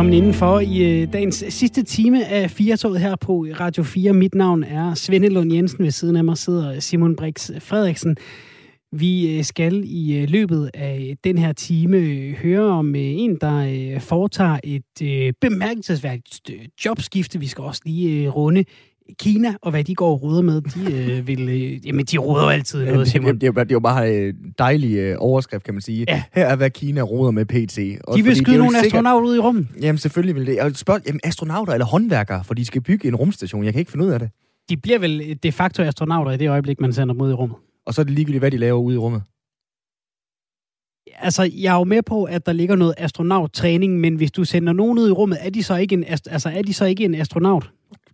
Velkommen indenfor i øh, dagens sidste time af Firetoget her på Radio 4. Mit navn er Svende Lund Jensen. Ved siden af mig sidder Simon Brix Frederiksen. Vi øh, skal i øh, løbet af den her time høre om en, der foretager et bemærkelsesværdigt jobskifte. Vi skal også lige runde Kina og hvad de går og ruder med, de øh, vil... Øh, jamen, de ruder jo altid noget, Simon. Det, det, det er jo bare en dejlig øh, overskrift, kan man sige. Ja. Her er, hvad Kina ruder med PT. Også de vil skyde nogle astronauter ud i rummet. Jamen, selvfølgelig vil det. Jeg spørger, jamen, astronauter eller håndværkere, for de skal bygge en rumstation. Jeg kan ikke finde ud af det. De bliver vel de facto astronauter i det øjeblik, man sender dem ud i rummet. Og så er det ligegyldigt, hvad de laver ude i rummet. Altså, jeg er jo med på, at der ligger noget astronauttræning, men hvis du sender nogen ud i rummet, er de så ikke en, altså, er de så ikke en astronaut?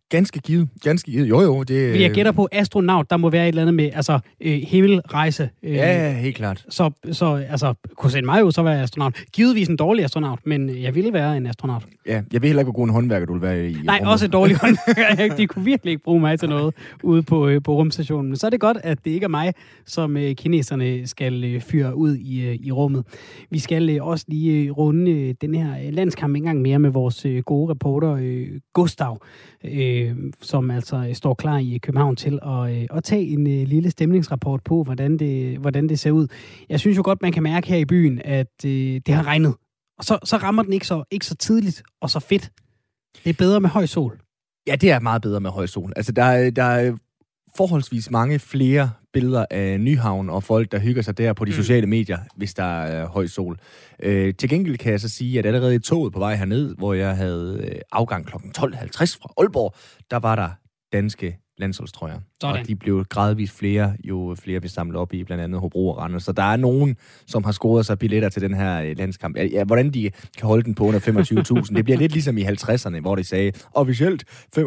Ganske givet. Ganske givet. Jo, jo. Det, jeg gætter på, astronaut, der må være et eller andet med altså, øh, himmelrejse. Øh, ja, helt klart. Så, så altså, kunne sende mig jo så være astronaut. Givetvis en dårlig astronaut, men jeg ville være en astronaut. Ja, jeg vil heller ikke, hvor god en håndværker du vil være i. Nej, rummet. også en dårlig håndværker. De kunne virkelig ikke bruge mig til noget ude på, øh, på rumstationen. Men så er det godt, at det ikke er mig, som øh, kineserne skal øh, fyre ud i, øh, i rummet. Vi skal øh, også lige øh, runde øh, den her landskamp en gang mere med vores øh, gode reporter øh, Gustav. Øh, som altså øh, står klar i København til at, øh, at tage en øh, lille stemningsrapport på, hvordan det, hvordan det ser ud. Jeg synes jo godt, man kan mærke her i byen, at øh, det har regnet. Og så, så rammer den ikke så, ikke så tidligt og så fedt. Det er bedre med høj sol. Ja, det er meget bedre med høj sol. Altså, der, der er forholdsvis mange flere billeder af Nyhavn og folk, der hygger sig der på de mm. sociale medier, hvis der er høj sol. Øh, til gengæld kan jeg så sige, at allerede i toget på vej herned, hvor jeg havde øh, afgang kl. 12.50 fra Aalborg, der var der danske landsholdstrøjer. Sådan. Og de blev gradvist flere, jo flere vi samlede op i, blandt andet Hobro og Randers. Så der er nogen, som har scoret sig billetter til den her øh, landskamp. Ja, hvordan de kan holde den på under 25.000, det bliver lidt ligesom i 50'erne, hvor de sagde, officielt 25.000,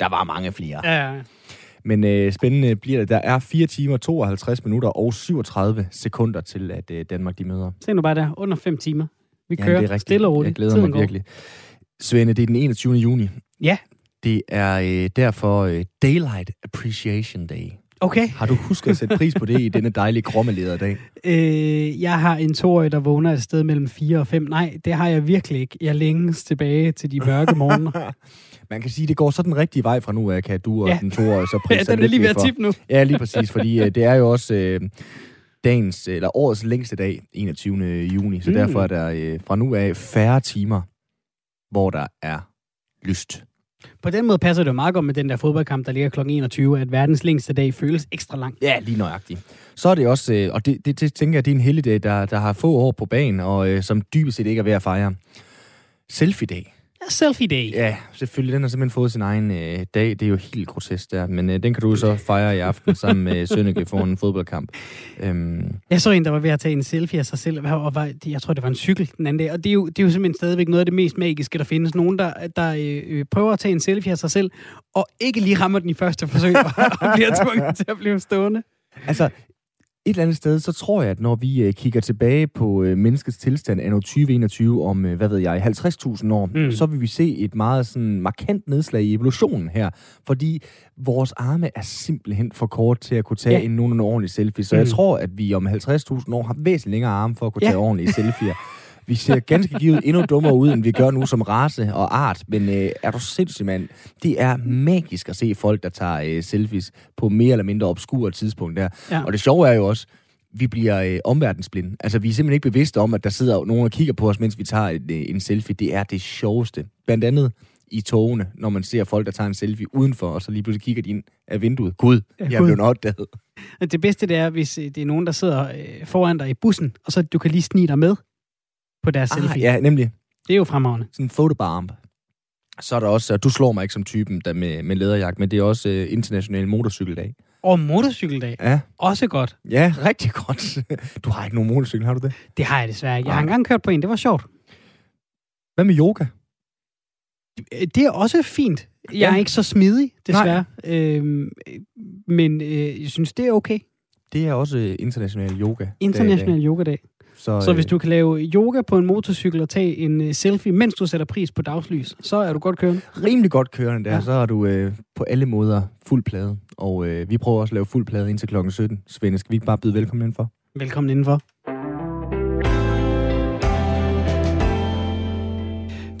der var mange flere. Ja, ja. Men øh, spændende bliver det. Der er 4 timer, 52 minutter og 37 sekunder til, at øh, Danmark de møder. Se nu bare der, under 5 timer. Vi kører ja, stille og roligt. Jeg glæder Tiden mig går. virkelig. Svende, det er den 21. juni. Ja. Det er øh, derfor øh, Daylight Appreciation Day. Okay. Har du husket at sætte pris på det i denne dejlige krommeleder dag? Øh, jeg har en toårig, der vågner et sted mellem 4 og 5. Nej, det har jeg virkelig ikke. Jeg længes tilbage til de mørke morgener. Man kan sige, at det går så den rigtige vej fra nu af, kan du og ja. den toårige så prise ja, den er lige ved at tippe nu. Ja, lige præcis, fordi øh, det er jo også øh, dagens, eller årets længste dag, 21. juni, så mm. derfor er der øh, fra nu af færre timer, hvor der er lyst. På den måde passer det jo meget godt med den der fodboldkamp, der ligger kl. 21, at verdens længste dag føles ekstra lang. Ja, lige nøjagtigt. Så er det også, øh, og det, det, det tænker jeg, det er en helligdag, der, der har få år på banen, og øh, som dybest set ikke er ved at fejre. Selfie-dag. Selfie Day. Ja, selvfølgelig. Den har simpelthen fået sin egen øh, dag. Det er jo helt grotesk der. Men øh, den kan du så fejre i aften sammen med Sønneke for en fodboldkamp. Øhm. Jeg så en, der var ved at tage en selfie af sig selv. Og var, jeg tror, det var en cykel den anden dag. Og det er, jo, det er jo simpelthen stadigvæk noget af det mest magiske, der findes. Nogen, der, der øh, prøver at tage en selfie af sig selv, og ikke lige rammer den i første forsøg, og, og bliver tvunget til at blive stående. Altså, et eller andet sted, så tror jeg, at når vi øh, kigger tilbage på øh, menneskets tilstand anno 2021 om, øh, hvad ved jeg, 50.000 år, mm. så vil vi se et meget sådan markant nedslag i evolutionen her. Fordi vores arme er simpelthen for kort til at kunne tage ja. en nogenlunde ordentlig selfie. Så mm. jeg tror, at vi om 50.000 år har væsentligt længere arme for at kunne ja. tage ordentlige selfies. Vi ser ganske givet endnu dummere ud, end vi gør nu som race og art. Men øh, er du sindssygt, mand? Det er magisk at se folk, der tager øh, selfies på mere eller mindre obskure tidspunkt der. Ja. Og det sjove er jo også, vi bliver øh, omverdensblinde. Altså, vi er simpelthen ikke bevidste om, at der sidder nogen og kigger på os, mens vi tager et, øh, en selfie. Det er det sjoveste. Blandt andet i togene, når man ser folk, der tager en selfie udenfor, og så lige pludselig kigger de ind af vinduet. Gud, jeg er blevet opdaget. Det bedste det er, hvis øh, det er nogen, der sidder øh, foran dig i bussen, og så du kan lige snige dig med på deres ah, selfie. Ja, nemlig. Det er jo fremragende. Sådan en photobomb. Så er der også, du slår mig ikke som typen der med, med læderjagt, men det er også uh, international motorcykeldag. Og motorcykeldag? Ja. Også godt. Ja, rigtig godt. Du har ikke nogen motorcykel, har du det? Det har jeg desværre ikke. Jeg har engang kørt på en, det var sjovt. Hvad med yoga? Det er også fint. Jeg ja. er ikke så smidig, desværre. Øhm, men øh, jeg synes, det er okay. Det er også international yoga. International yoga-dag. Så, så hvis øh, du kan lave yoga på en motorcykel og tage en uh, selfie, mens du sætter pris på dagslys, så er du godt kørende. Rimelig godt kørende der. Ja. Så er du uh, på alle måder fuld plade. Og uh, vi prøver også at lave fuld plade indtil klokken 17. Svende, skal vi ikke bare byde velkommen indenfor? Velkommen indenfor.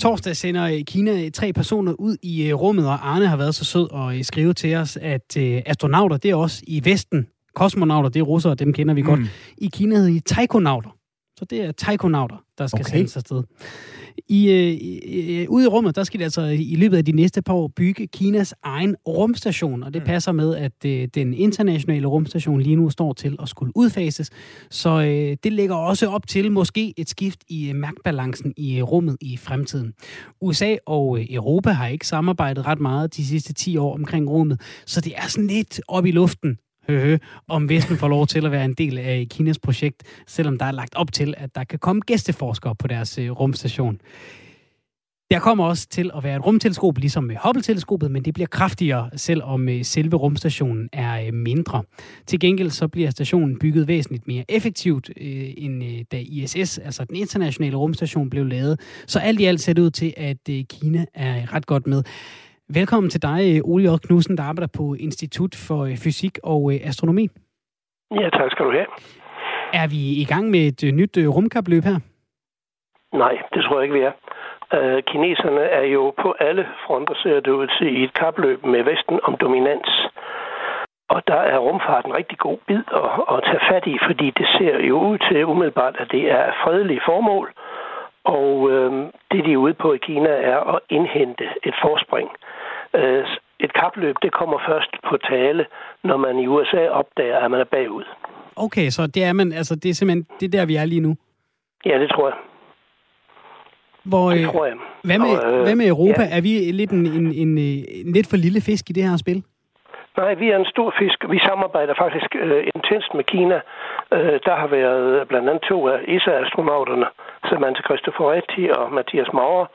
Torsdag sender Kina tre personer ud i rummet, og Arne har været så sød og skrive til os, at astronauter, det er også i Vesten. Kosmonauter, det er russere, dem kender vi mm. godt. I Kina hedder de taikonauter. Så det er taikonauter, der skal okay. sendes afsted. I, øh, øh, ude i rummet, der skal de altså i løbet af de næste par år bygge Kinas egen rumstation, og det mm. passer med, at øh, den internationale rumstation lige nu står til at skulle udfases. Så øh, det lægger også op til måske et skift i øh, magtbalancen i øh, rummet i fremtiden. USA og øh, Europa har ikke samarbejdet ret meget de sidste 10 år omkring rummet, så det er sådan lidt op i luften, høhø, om Vesten får lov til at være en del af Kinas projekt, selvom der er lagt op til, at der kan komme gæsteforskere på deres øh, rumstation. Der kommer også til at være et rumteleskop, ligesom med Hubble-teleskopet, men det bliver kraftigere, selvom øh, selve rumstationen er øh, mindre. Til gengæld så bliver stationen bygget væsentligt mere effektivt, end da ISS, altså den internationale rumstation, blev lavet. Så alt i alt ser det ud til, at Kina er ret godt med. Velkommen til dig, Ole J. Knudsen, der arbejder på Institut for øh, Fysik og øh, Astronomi. Ja, tak skal du have. Er vi i gang med et øh, nyt rumkapløb her? Nej, det tror jeg ikke, vi er. Kineserne er jo på alle fronter, ser det ud til, i et kapløb med Vesten om dominans. Og der er rumfarten rigtig god bid at, at tage fat i, fordi det ser jo ud til umiddelbart, at det er fredelige formål. Og øh, det, de er ude på i Kina, er at indhente et forspring. Øh, et kapløb, det kommer først på tale, når man i USA opdager, at man er bagud. Okay, så det er, man, altså, det er simpelthen det der, vi er lige nu? Ja, det tror jeg. Hvor, det øh, tror jeg. Hvad med, og, øh, hvad med Europa? Ja. Er vi lidt en, en, en, en lidt for lille fisk i det her spil? Nej, vi er en stor fisk. Vi samarbejder faktisk øh, intenst med Kina. Øh, der har været blandt andet to af ESA-astronauterne, Samantha Cristoforetti og Mathias Maurer.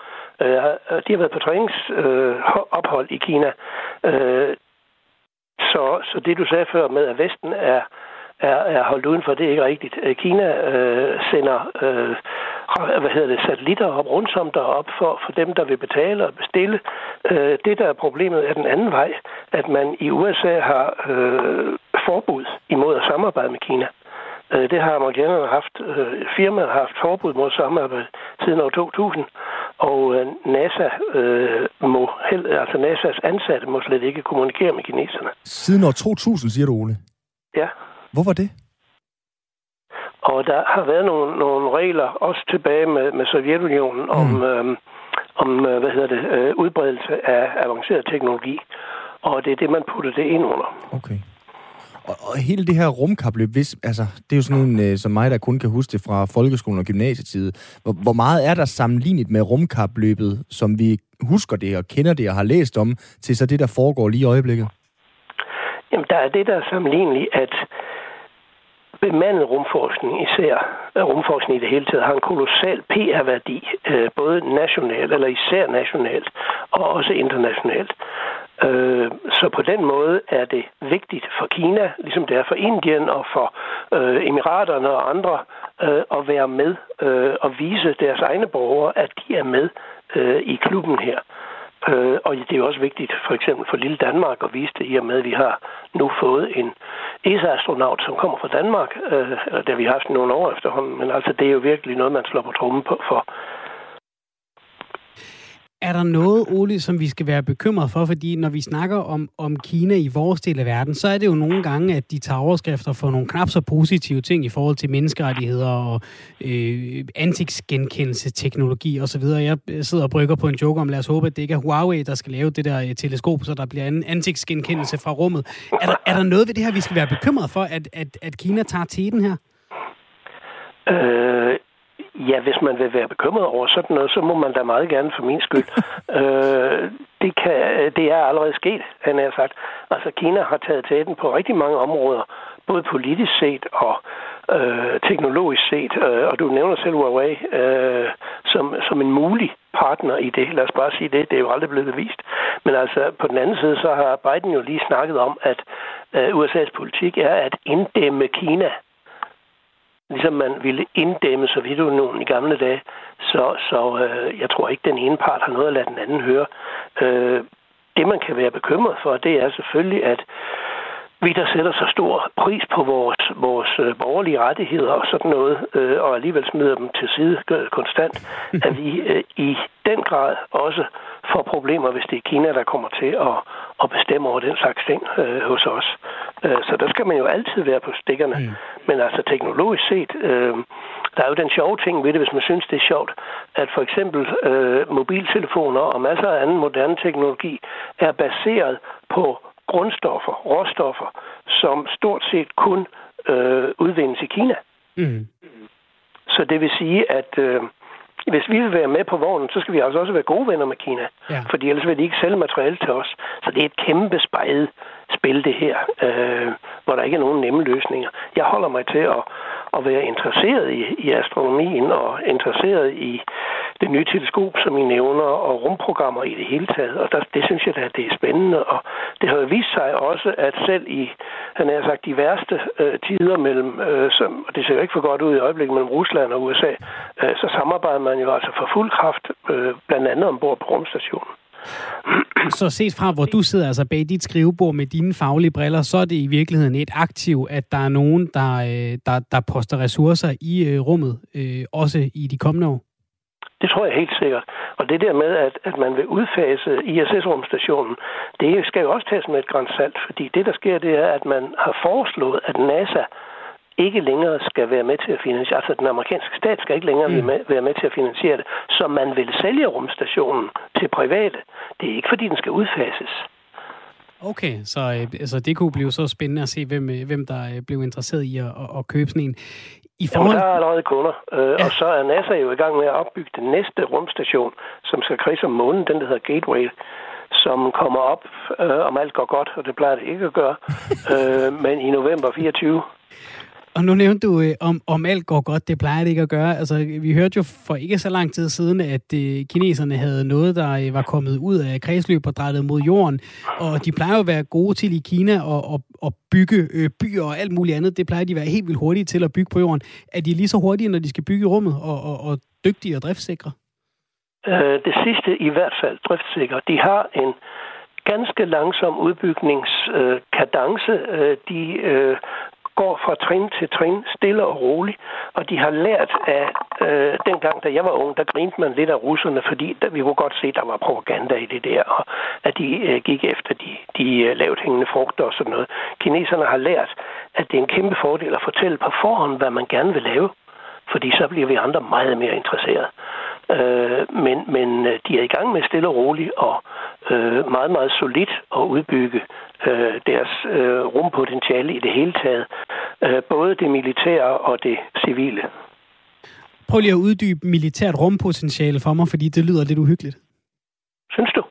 Øh, de har været på træningsophold øh, i Kina. Øh, så, så det, du sagde før med, at Vesten er, er, er holdt udenfor, det er ikke rigtigt. Øh, Kina øh, sender øh, hvad hedder det, satellitter op, rundt om derop for, for dem, der vil betale og bestille. Øh, det, der er problemet, er den anden vej, at man i USA har øh, forbud imod at samarbejde med Kina. Øh, det har amerikanerne haft. Øh, firmaet har haft forbud mod samarbejde siden år 2000, og øh, NASA øh, må, altså NASA's ansatte må slet ikke kommunikere med kineserne. Siden år 2000, siger du, Ole? Ja. Hvorfor det? Og der har været nogle, nogle regler, også tilbage med, med Sovjetunionen, om, mm. øhm, om øh, hvad hedder det, øh, udbredelse af avanceret teknologi. Og det er det, man putter det ind under. Okay. Og, og hele det her rumkapløb, hvis, altså, det er jo sådan en øh, som mig, der kun kan huske det fra folkeskolen og gymnasietid. Hvor, hvor meget er der sammenlignet med rumkapløbet, som vi husker det og kender det og har læst om, til så det, der foregår lige i øjeblikket? Jamen, der er det, der er sammenligneligt, at bemandet rumforskning, især øh, rumforskning i det hele taget, har en kolossal PR-værdi, øh, både nationalt, eller især nationalt, og også internationalt. Øh, så på den måde er det vigtigt for Kina, ligesom det er for Indien og for øh, Emiraterne og andre, øh, at være med øh, og vise deres egne borgere, at de er med i klubben her. Øh, og det er jo også vigtigt, for eksempel for lille Danmark, at vise det i og med, at vi har nu fået en ESA-astronaut, som kommer fra Danmark, øh, der vi har haft nogle år efterhånden. Men altså, det er jo virkelig noget, man slår på trummen på for, er der noget, Ole, som vi skal være bekymret for? Fordi når vi snakker om, om Kina i vores del af verden, så er det jo nogle gange, at de tager overskrifter for nogle knap så positive ting i forhold til menneskerettigheder og øh, ansigtsgenkendelsesteknologi osv. Jeg sidder og brygger på en joke om, lad os håbe, at det ikke er Huawei, der skal lave det der øh, teleskop, så der bliver en ansigtsgenkendelse fra rummet. Er der, er der noget ved det her, vi skal være bekymret for, at, at, at Kina tager teten her? Øh, Ja, hvis man vil være bekymret over sådan noget, så må man da meget gerne for min skyld. øh, det, kan, det er allerede sket, han har sagt. Altså, Kina har taget tæten på rigtig mange områder, både politisk set og øh, teknologisk set. Øh, og du nævner selv Huawei øh, som, som en mulig partner i det. Lad os bare sige det. Det er jo aldrig blevet bevist. Men altså, på den anden side, så har Biden jo lige snakket om, at øh, USA's politik er at inddæmme Kina ligesom man ville inddæmme Sovjetunionen i gamle dage. Så, så øh, jeg tror ikke, den ene part har noget at lade den anden høre. Øh, det, man kan være bekymret for, det er selvfølgelig, at vi, der sætter så stor pris på vores, vores øh, borgerlige rettigheder og sådan noget, øh, og alligevel smider dem til side konstant, at vi øh, i den grad også får problemer, hvis det er Kina, der kommer til at, at bestemme over den slags ting øh, hos os. Øh, så der skal man jo altid være på stikkerne. Mm. Men altså teknologisk set, øh, der er jo den sjove ting ved det, hvis man synes, det er sjovt, at for eksempel øh, mobiltelefoner og masser af anden moderne teknologi er baseret på grundstoffer, råstoffer, som stort set kun øh, udvindes i Kina. Mm. Så det vil sige, at øh, hvis vi vil være med på vognen, så skal vi altså også være gode venner med Kina. Ja. Fordi ellers vil de ikke sælge materiale til os. Så det er et kæmpe spejlet spil, det her, øh, hvor der ikke er nogen nemme løsninger. Jeg holder mig til at, at være interesseret i, i astronomien og interesseret i det nye teleskop, som I nævner, og rumprogrammer i det hele taget. Og der, det synes jeg, da, det er spændende. Og det har jo vist sig også, at selv i, han har sagt, de værste øh, tider mellem, øh, som, og det ser jo ikke for godt ud i øjeblikket, mellem Rusland og USA, øh, så samarbejder man jo altså for fuld kraft, øh, blandt andet ombord på rumstationen. Så set fra, hvor du sidder altså bag dit skrivebord med dine faglige briller, så er det i virkeligheden et aktiv, at der er nogen, der, øh, der, der poster ressourcer i øh, rummet, øh, også i de kommende år? Det tror jeg helt sikkert. Og det der med, at, at man vil udfase ISS-rumstationen, det skal jo også tages med et grænsalt, fordi det, der sker, det er, at man har foreslået, at NASA ikke længere skal være med til at finansiere, altså den amerikanske stat skal ikke længere mm. være med til at finansiere det, så man vil sælge rumstationen til private. Det er ikke, fordi den skal udfases. Okay, så øh, altså, det kunne blive så spændende at se, hvem, øh, hvem der øh, blev interesseret i at, at, købe sådan en. I forhold... Jamen, der er allerede kunder, øh, ja. og så er NASA jo i gang med at opbygge den næste rumstation, som skal krise om månen, den der hedder Gateway, som kommer op, øh, om alt går godt, og det plejer det ikke at gøre, øh, men i november 24. Og nu nævnte du, øh, om, om alt går godt, det plejer det ikke at gøre. Altså, vi hørte jo for ikke så lang tid siden, at øh, kineserne havde noget, der øh, var kommet ud af kredsløb og drejet mod jorden. Og de plejer jo at være gode til i Kina at, at, at bygge øh, byer og alt muligt andet. Det plejer de at være helt vildt hurtige til at bygge på jorden. Er de lige så hurtige, når de skal bygge i rummet, og, og, og dygtige og driftsikre? Øh, det sidste i hvert fald driftsikre. De har en ganske langsom udbygningskadence. Øh, øh, de øh, går fra trin til trin, stille og roligt. Og de har lært af, øh, dengang da jeg var ung, der grinte man lidt af russerne, fordi der, vi kunne godt se, at der var propaganda i det der, og at de øh, gik efter de, de øh, lavt hængende frugter og sådan noget. Kineserne har lært, at det er en kæmpe fordel at fortælle på forhånd, hvad man gerne vil lave, fordi så bliver vi andre meget mere interesseret. Øh, men, men øh, de er i gang med stille og roligt og øh, meget, meget solidt at udbygge øh, deres øh, rumpotentiale i det hele taget. Øh, både det militære og det civile. Prøv lige at uddybe militært rumpotentiale for mig, fordi det lyder lidt uhyggeligt. Synes du?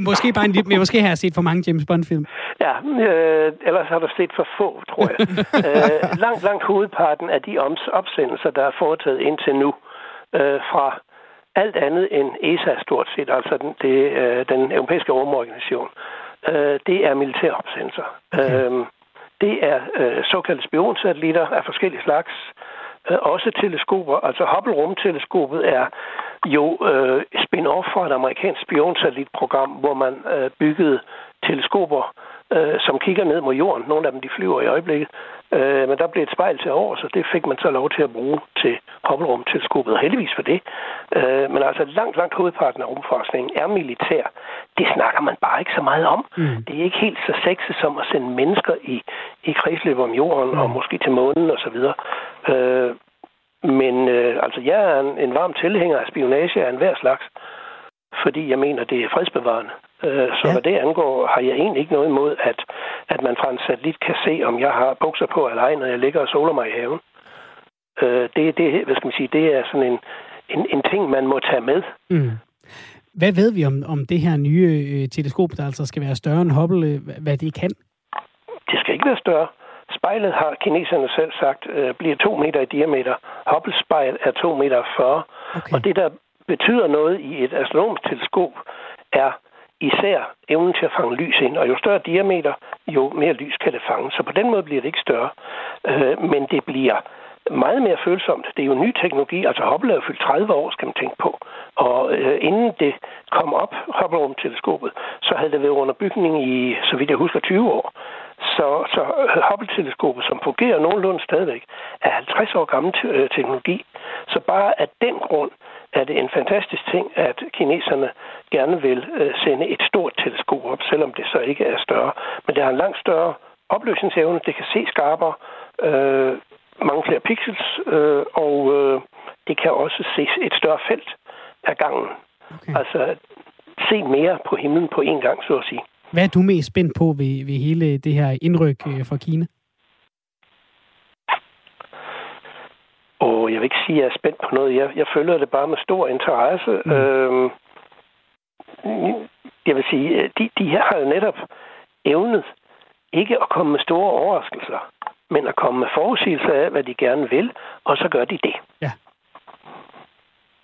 Måske bare en lidt, men måske har jeg set for mange James Bond-film. Ja, øh, ellers har du set for få, tror jeg. øh, langt, langt hovedparten af de opsendelser, der er foretaget indtil nu, øh, fra alt andet end ESA stort set, altså den, det, øh, den europæiske rumorganisation, øh, det er militære opsendelser. Okay. Øh, det er øh, såkaldte spionsatellitter af forskellige slags, øh, også teleskoper. Altså Hubble-rumteleskopet er jo øh, spin-off fra et amerikansk spionsatellitprogram, hvor man øh, byggede teleskoper, øh, som kigger ned mod jorden. Nogle af dem de flyver i øjeblikket. Øh, men der blev et spejl til over, så det fik man så lov til at bruge til Hubble-rumteleskopet, heldigvis for det. Øh, men altså langt, langt hovedparten af rumforskningen er militær. Det snakker man bare ikke så meget om. Mm. Det er ikke helt så sexet som at sende mennesker i, i kredsløb om jorden, mm. og måske til månen osv. Øh, men øh, altså, jeg er en, en varm tilhænger af spionage af enhver slags, fordi jeg mener, det er fredsbevarende. Øh, så ja. hvad det angår, har jeg egentlig ikke noget imod, at, at man fra en satellit kan se, om jeg har bukser på eller ej, når jeg ligger og soler mig i haven. Øh, det, det, hvad skal man sige, det er sådan en, en, en ting, man må tage med. Mm. Hvad ved vi om, om det her nye øh, teleskop, der altså skal være større end Hubble, øh, hvad det kan? Det skal ikke være større. Spejlet har kineserne selv sagt, øh, bliver to meter i diameter. Hubble spejl er to meter 40. Okay. Og det, der betyder noget i et astronomisk teleskop, er især evnen til at fange lys ind. Og jo større diameter, jo mere lys kan det fange. Så på den måde bliver det ikke større. Øh, men det bliver meget mere følsomt. Det er jo ny teknologi. Altså Hubble er fyldt 30 år, skal man tænke på. Og øh, inden det kom op, Hubble-teleskopet, så havde det været under bygning i, så vidt jeg husker, 20 år. Så, så øh, Hubble-teleskopet, som fungerer nogenlunde stadigvæk, er 50 år gammel te- øh, teknologi. Så bare af den grund er det en fantastisk ting, at kineserne gerne vil øh, sende et stort teleskop op, selvom det så ikke er større. Men det har en langt større opløsningsevne, det kan se skarpere, øh, mange flere pixels, øh, og øh, det kan også se et større felt af gangen. Okay. Altså se mere på himlen på én gang, så at sige. Hvad er du mest spændt på ved, ved hele det her indryk øh, fra Kina? Vil ikke sige, at jeg er spændt på noget. Jeg, jeg følger det bare med stor interesse. Mm. Øhm, jeg vil sige, de, de her har jo netop evnet ikke at komme med store overraskelser, men at komme med forudsigelser af, hvad de gerne vil, og så gør de det. Ja.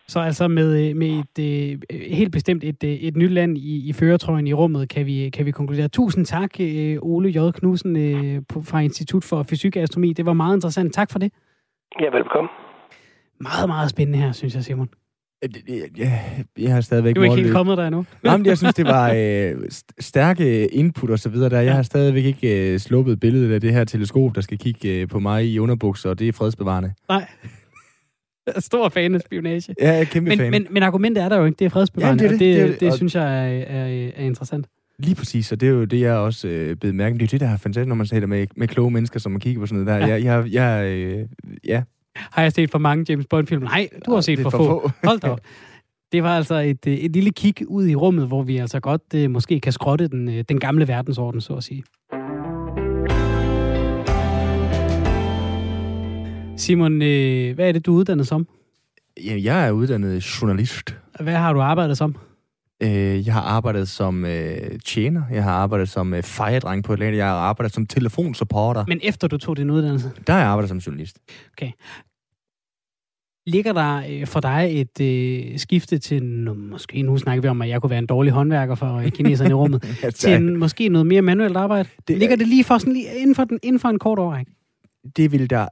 Så altså med, med et øh, helt bestemt et, øh, et nyt land i, i føretrøjen i rummet, kan vi, kan vi konkludere. Tusind tak, øh, Ole J. Knudsen fra Institut for Fysik og Astronomi. Det var meget interessant. Tak for det. Ja, velkommen. Meget, meget spændende her, synes jeg, Simon. Ja, jeg har stadigvæk... Du er ikke helt kommet der endnu? Nej, men jeg synes, det var øh, stærke input og så videre der. Jeg har stadigvæk ikke øh, sluppet billedet af det her teleskop, der skal kigge øh, på mig i underbukser, og det er fredsbevarende. Nej. Stor fan af spionage. Ja, kæmpe men, fan. Men, men argumentet er der jo ikke. Det er fredsbevarende, ja, det, det, det, det, det, det synes jeg er, er, er interessant. Lige præcis, og det er jo det, jeg også øh, blevet mærke. Det er jo det, der er fantastisk, når man taler med, med kloge mennesker, som man kigger på sådan noget der. Ja. Jeg, jeg, jeg, øh, ja, har jeg set for mange James Bond-film? Nej, du har set for, for få. få. Hold da op. Det var altså et, øh, et lille kig ud i rummet, hvor vi altså godt uh, måske kan skrotte den, uh, den gamle verdensorden, så at sige. Simon, hvad er det, du er uddannet som? Ja, jeg er uddannet journalist. Hvad har du arbejdet som? Uh, jeg har arbejdet som uh, tjener. Jeg har arbejdet som uh, fejredreng på et land. Jeg har arbejdet som telefonsupporter. Men efter du tog din uddannelse? Der har jeg arbejdet som journalist. Okay. Ligger der øh, for dig et øh, skifte til, nu, måske nu snakker vi om, at jeg kunne være en dårlig håndværker for øh, kineserne i rummet, til en, måske noget mere manuelt arbejde? Det, Ligger det lige for sådan lige inden for, den, inden for en kort årrække? Det vil der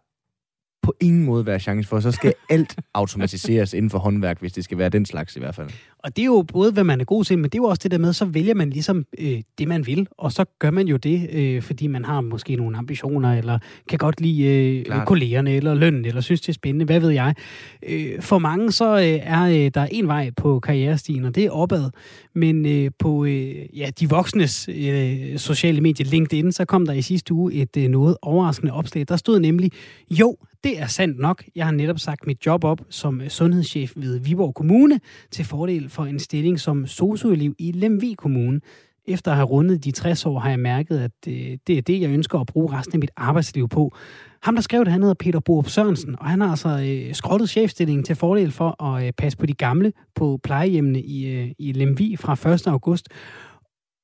på ingen måde være chance for. Så skal alt automatiseres inden for håndværk, hvis det skal være den slags i hvert fald. Og det er jo både, hvad man er god til, men det er jo også det der med, så vælger man ligesom øh, det, man vil, og så gør man jo det, øh, fordi man har måske nogle ambitioner, eller kan godt lide øh, kollegerne, eller lønnen, eller synes, det er spændende, hvad ved jeg. Øh, for mange så øh, er øh, der en vej på karrierestigen, og det er opad. Men øh, på øh, ja, de voksnes øh, sociale medier, LinkedIn, så kom der i sidste uge et øh, noget overraskende opslag. Der stod nemlig, jo, det er sandt nok. Jeg har netop sagt mit job op som sundhedschef ved Viborg Kommune til fordel for en stilling som socioelev i Lemvig Kommune. Efter at have rundet de 60 år, har jeg mærket, at øh, det er det, jeg ønsker at bruge resten af mit arbejdsliv på. Ham, der skrev det, han hedder Peter Borup Sørensen, og han har altså øh, skrottet chefstillingen til fordel for at øh, passe på de gamle på plejehjemmene i, øh, i Lemvig fra 1. august.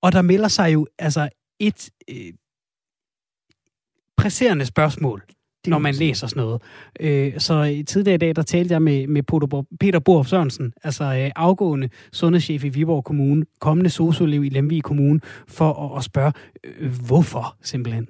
Og der melder sig jo altså et øh, presserende spørgsmål når man læser sådan noget. Øh, så tidligere i dag, der talte jeg med, med Peter Borf Sørensen, altså øh, afgående sundhedschef i Viborg Kommune, kommende sociolev i Lemvig Kommune, for at, at spørge, øh, hvorfor simpelthen?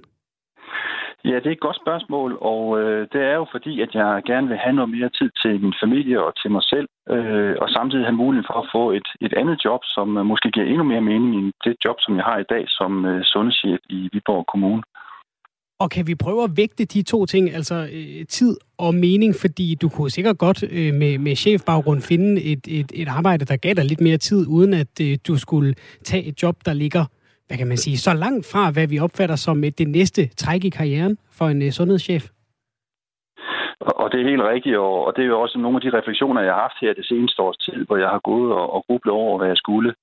Ja, det er et godt spørgsmål, og øh, det er jo fordi, at jeg gerne vil have noget mere tid til min familie og til mig selv, øh, og samtidig have mulighed for at få et, et andet job, som øh, måske giver endnu mere mening end det job, som jeg har i dag som øh, sundhedschef i Viborg Kommune. Og kan vi prøve at vægte de to ting, altså øh, tid og mening, fordi du kunne sikkert godt øh, med, med chefbaggrund finde et, et, et arbejde, der gav dig lidt mere tid, uden at øh, du skulle tage et job, der ligger, hvad kan man sige, så langt fra, hvad vi opfatter som øh, det næste træk i karrieren for en øh, sundhedschef? Og det er helt rigtigt, og det er jo også nogle af de refleksioner, jeg har haft her det seneste års tid, hvor jeg har gået og, og grublet over, hvad jeg skulle.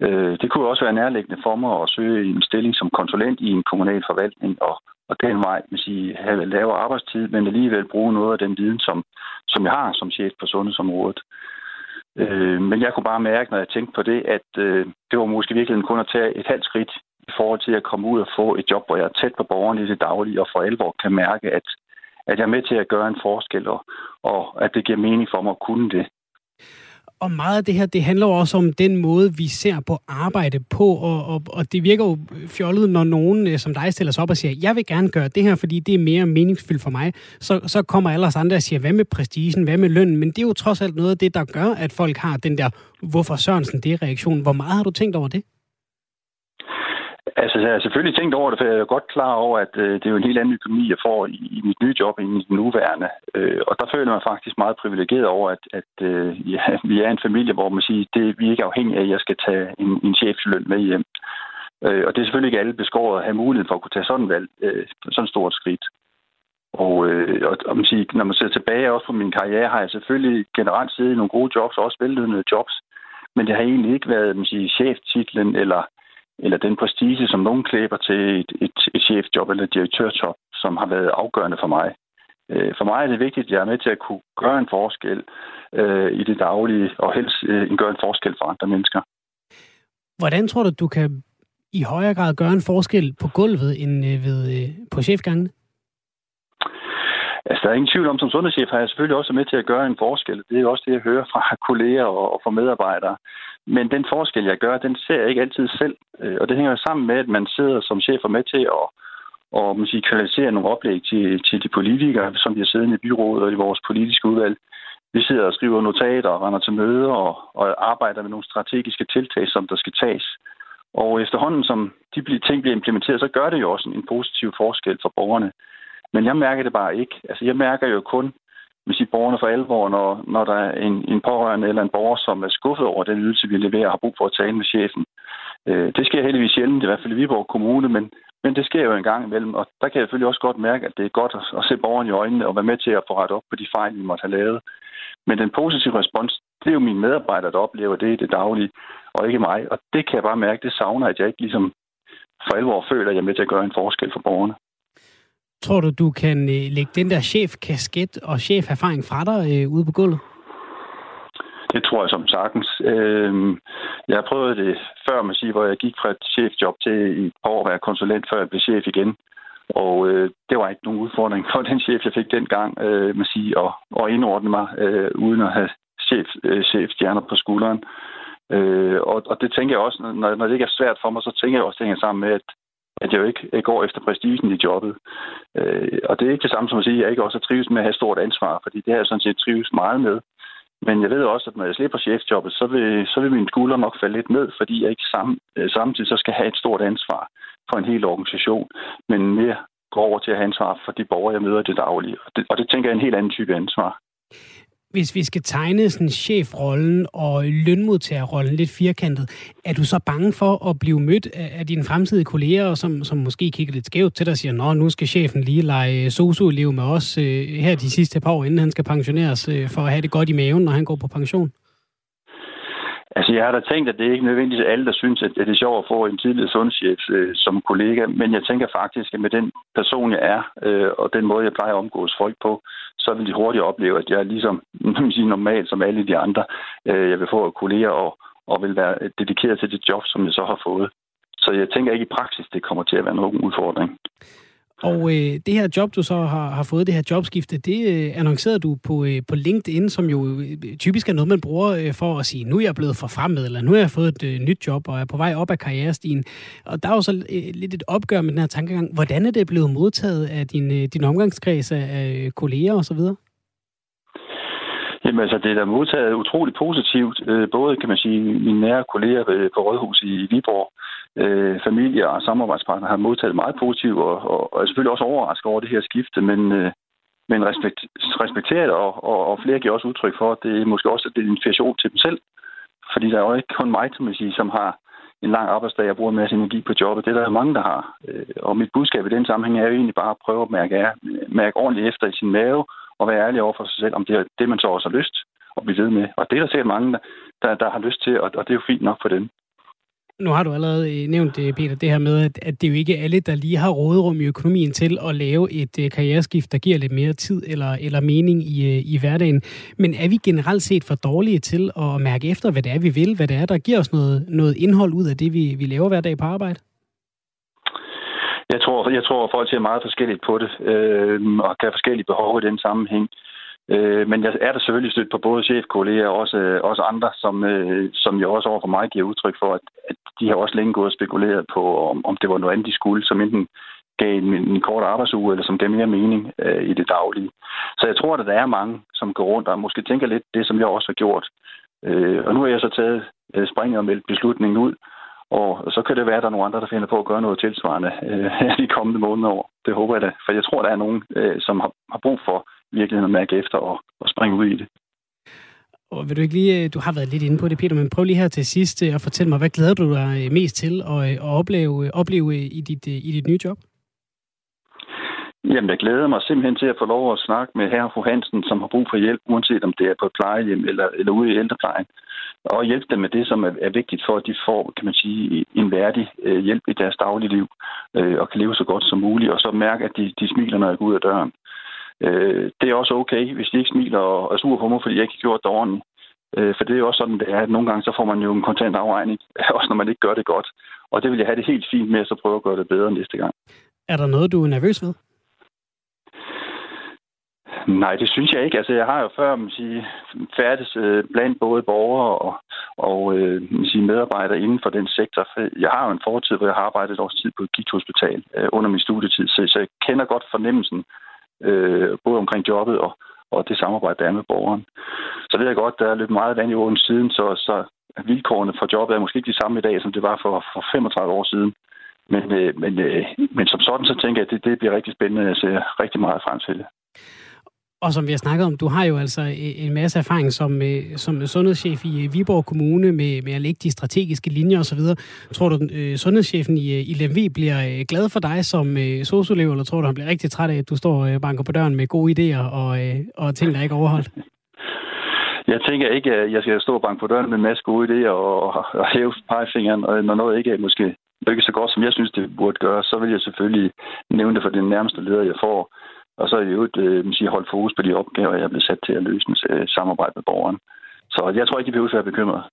Øh, det kunne også være nærliggende for mig at søge en stilling som konsulent i en kommunal forvaltning, og og den vej man sige, have lavere arbejdstid, men alligevel bruge noget af den viden, som, som jeg har som chef på sundhedsområdet. Øh, men jeg kunne bare mærke, når jeg tænkte på det, at øh, det var måske virkelig kun at tage et halvt skridt i forhold til at komme ud og få et job, hvor jeg er tæt på borgerne i det daglige, og for alvor kan mærke, at, at jeg er med til at gøre en forskel, og, og at det giver mening for mig at kunne det og meget af det her, det handler jo også om den måde, vi ser på arbejde på, og, og, og det virker jo fjollet, når nogen øh, som dig stiller sig op og siger, jeg vil gerne gøre det her, fordi det er mere meningsfyldt for mig. Så, så kommer alle os andre og siger, hvad med prestigen, hvad med lønnen? Men det er jo trods alt noget af det, der gør, at folk har den der, hvorfor Sørensen det reaktion. Hvor meget har du tænkt over det? Altså, jeg har selvfølgelig tænkt over det, for jeg er godt klar over, at øh, det er jo en helt anden økonomi, jeg får i, i mit nye job end i den nuværende. Øh, og der føler jeg mig faktisk meget privilegeret over, at, at øh, ja, vi er en familie, hvor man siger, det, vi er ikke afhængige af, at jeg skal tage en, en chefsløn med hjem. Øh, og det er selvfølgelig ikke alle beskåret at have mulighed for at kunne tage sådan, valg, øh, sådan stort skridt. Og, øh, og, og man siger, når man ser tilbage også på min karriere, har jeg selvfølgelig generelt siddet i nogle gode jobs, også vellønnede jobs. Men det har egentlig ikke været man siger, cheftitlen eller eller den prestige, som nogen klæber til et, et, et chefjob eller et direktørjob, som har været afgørende for mig. Øh, for mig er det vigtigt, at jeg er med til at kunne gøre en forskel øh, i det daglige, og helst øh, gøre en forskel for andre mennesker. Hvordan tror du, du kan i højere grad gøre en forskel på gulvet end øh, ved, øh, på chefgangene? Altså, der er ingen tvivl om, som sundhedschef har jeg selvfølgelig også med til at gøre en forskel. Det er også det, jeg hører fra kolleger og, og fra medarbejdere. Men den forskel, jeg gør, den ser jeg ikke altid selv. Øh, og det hænger jo sammen med, at man sidder som chef og med til at og man siger, kvalificere nogle oplæg til, til de politikere, som vi har siddende i byrådet og i vores politiske udvalg. Vi sidder og skriver notater og render til møder og, og arbejder med nogle strategiske tiltag, som der skal tages. Og efterhånden, som de ting bliver implementeret, så gør det jo også en positiv forskel for borgerne. Men jeg mærker det bare ikke. Altså, jeg mærker jo kun, hvis I borgerne for alvor, når, når der er en, en pårørende eller en borger, som er skuffet over den ydelse, vi leverer, og har brug for at tale med chefen. Øh, det sker heldigvis sjældent, i hvert fald i Viborg Kommune, men, men det sker jo en gang imellem, og der kan jeg selvfølgelig også godt mærke, at det er godt at, at se borgeren i øjnene og være med til at få rettet op på de fejl, vi måtte have lavet. Men den positive respons, det er jo mine medarbejdere, der oplever det i det daglige, og ikke mig. Og det kan jeg bare mærke, det savner, at jeg ikke ligesom for alvor føler, at jeg er med til at gøre en forskel for borgerne. Tror du, du kan øh, lægge den der chefkasket og cheferfaring fra dig øh, ude på gulvet? Det tror jeg som sagtens. Øh, jeg har prøvet det før, man siger, hvor jeg gik fra et chefjob til i et par år at være konsulent, før jeg blev chef igen. Og øh, det var ikke nogen udfordring for den chef, jeg fik dengang, øh, man sige, at, at indordne mig, øh, uden at have chef, øh, chefstjerner på skulderen. Øh, og, og det tænker jeg også, når, når det ikke er svært for mig, så tænker jeg også, det hænger sammen med, at at jeg jo ikke går efter prestigen i jobbet. Øh, og det er ikke det samme som at sige, at jeg ikke også trives med at have stort ansvar, fordi det har jeg sådan set trives meget med. Men jeg ved også, at når jeg slipper chefjobbet, så vil, så vil mine skuldre nok falde lidt ned, fordi jeg ikke sam, øh, samtidig så skal have et stort ansvar for en hel organisation, men mere går over til at have ansvar for de borgere, jeg møder i det daglige. Og det, og det tænker jeg er en helt anden type ansvar hvis vi skal tegne sådan chefrollen og lønmodtagerrollen lidt firkantet, er du så bange for at blive mødt af dine fremtidige kolleger, som, som måske kigger lidt skævt til dig og siger, nå, nu skal chefen lige lege sosu-elev med os øh, her de sidste par år, inden han skal pensioneres, øh, for at have det godt i maven, når han går på pension? Altså, jeg har da tænkt, at det er ikke nødvendigvis alle, der synes, at det er sjovt at få en tidligere sundhedschef øh, som kollega, men jeg tænker faktisk, at med den person, jeg er, øh, og den måde, jeg plejer at omgås folk på, så vil de hurtigt opleve, at jeg er ligesom sige, normal som alle de andre. Øh, jeg vil få kolleger og, og vil være dedikeret til det job, som jeg så har fået. Så jeg tænker ikke i praksis, det kommer til at være nogen udfordring. Og øh, det her job, du så har, har fået, det her jobskifte, det øh, annoncerede du på, øh, på LinkedIn, som jo øh, typisk er noget, man bruger øh, for at sige, nu er jeg blevet forfremmet, eller nu har jeg fået et øh, nyt job, og er på vej op ad karrierestigen. Og der er jo så øh, lidt et opgør med den her tankegang. Hvordan er det blevet modtaget af din, øh, din omgangskreds af øh, kolleger osv.? Jamen altså, det er da modtaget utrolig positivt. Øh, både, kan man sige, mine nære kolleger øh, på Rådhus i Viborg, øh, familie og samarbejdspartnere har modtaget meget positivt, og, og, og er selvfølgelig også overrasket over det her skifte, men, øh, men respekt, respekteret, og, og, og flere giver også udtryk for, at det er måske også er en inspiration til dem selv. Fordi der er jo ikke kun mig, som, sige, som har en lang arbejdsdag og bruger en masse energi på jobbet. Det er der mange, der har. Øh, og mit budskab i den sammenhæng er jo egentlig bare at prøve at mærke, er, mærke ordentligt efter i sin mave, og være ærlig over for sig selv, om det er det, man så også har lyst at blive ved med. Og det er der sikkert mange, der, der har lyst til, og, og det er jo fint nok for dem. Nu har du allerede øh, nævnt, øh, Peter, det her med, at, det er jo ikke alle, der lige har råderum i økonomien til at lave et øh, karriereskift, der giver lidt mere tid eller, eller mening i, i hverdagen. Men er vi generelt set for dårlige til at mærke efter, hvad det er, vi vil, hvad det er, der giver os noget, noget indhold ud af det, vi, vi laver hver dag på arbejde? Jeg tror, jeg tror, at folk ser meget forskelligt på det, øh, og kan have forskellige behov i den sammenhæng. Øh, men jeg er da selvfølgelig stødt på både chefkolleger og også, øh, også andre, som, øh, som jo også overfor mig giver udtryk for, at, at de har også længe gået og spekuleret på, om, om det var noget andet, de skulle, som enten gav en, en kort arbejdsuge, eller som gav mere mening øh, i det daglige. Så jeg tror, at der er mange, som går rundt og måske tænker lidt det, som jeg også har gjort. Øh, og nu har jeg så taget øh, springet og meldt beslutningen ud, Og så kan det være, at der er nogle andre, der finder på at gøre noget tilsvarende øh, de kommende måneder år. Det håber jeg da. For jeg tror, der er nogen, øh, som har, har brug for virkeligheden at mærke efter og, og springe ud i det. Og vil du ikke lige, øh, du har været lidt inde på det, Peter, men prøv lige her til sidst øh, at fortælle mig, hvad glæder du dig øh, mest til at, at opleve, opleve i, dit, i dit nye job? Jamen, jeg glæder mig simpelthen til at få lov at snakke med herre og fru Hansen, som har brug for hjælp, uanset om det er på et plejehjem eller, eller ude i ældreplejen. Og hjælpe dem med det, som er, er vigtigt for, at de får, kan man sige, en værdig øh, hjælp i deres daglige liv, øh, og kan leve så godt som muligt, og så mærke, at de, de smiler, når jeg går ud af døren. Øh, det er også okay, hvis de ikke smiler og er sur på mig, fordi jeg ikke har gjort det ordentligt. Øh, for det er jo også sådan, det er, at nogle gange så får man jo en kontant afregning, også når man ikke gør det godt. Og det vil jeg have det helt fint med, at så prøve at gøre det bedre næste gang. Er der noget, du er nervøs ved? Nej, det synes jeg ikke. Altså, jeg har jo før man sige, færdes øh, blandt både borgere og, og øh, man sige, medarbejdere inden for den sektor. Jeg har jo en fortid, hvor jeg har arbejdet et års tid på et gigthospital øh, under min studietid, så, så jeg kender godt fornemmelsen øh, både omkring jobbet og, og det samarbejde, der er med borgeren. Så ved jeg godt, der er lidt meget vand i åen siden, så, så vilkårene for jobbet er måske ikke de samme i dag, som det var for, for 35 år siden. Men, øh, men, øh, men som sådan, så tænker jeg, at det, det bliver rigtig spændende. Jeg ser rigtig meget frem til det. Og som vi har snakket om, du har jo altså en masse erfaring som, øh, som sundhedschef i øh, Viborg Kommune med, med at lægge de strategiske linjer osv. Tror du, øh, sundhedschefen i, i Lemvi bliver glad for dig som sociolev, eller tror du, han bliver rigtig træt af, at du står og banker på døren med gode idéer og, og ting, der ikke er overholdt? Jeg tænker ikke, at jeg skal stå og banke på døren med en masse gode idéer og, og hæve pegefingeren, og når noget ikke er måske lykkes så godt, som jeg synes, det burde gøre, så vil jeg selvfølgelig nævne det for den nærmeste leder, jeg får og så i øvrigt øh, sige, holde fokus på de opgaver, jeg er blevet sat til at løse med samarbejde med borgeren. Så jeg tror ikke, de behøver at være bekymret.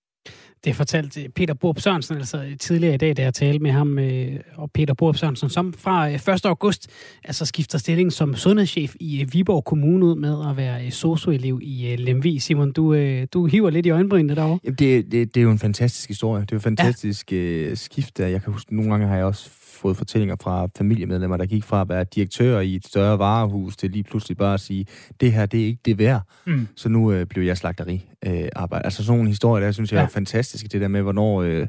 Det fortalte Peter Borup Sørensen altså tidligere i dag, da jeg talte med ham, øh, og Peter Borup Sørensen, som fra 1. Øh, august altså skifter stilling som sundhedschef i øh, Viborg Kommune ud med at være socioelev i Lemvi. Simon, du, du hiver lidt i øjenbrynene derovre. Jamen, det, det, det er jo en fantastisk historie. Det er jo en fantastisk ja. skift. Jeg kan huske, nogle gange har jeg også fået fortællinger fra familiemedlemmer, der gik fra at være direktør i et større varehus, til lige pludselig bare at sige, det her, det er ikke det værd. Mm. Så nu øh, blev jeg slagteri øh, arbejde. Altså sådan nogle historier, der synes jeg ja. er fantastiske, det der med, hvornår... Øh,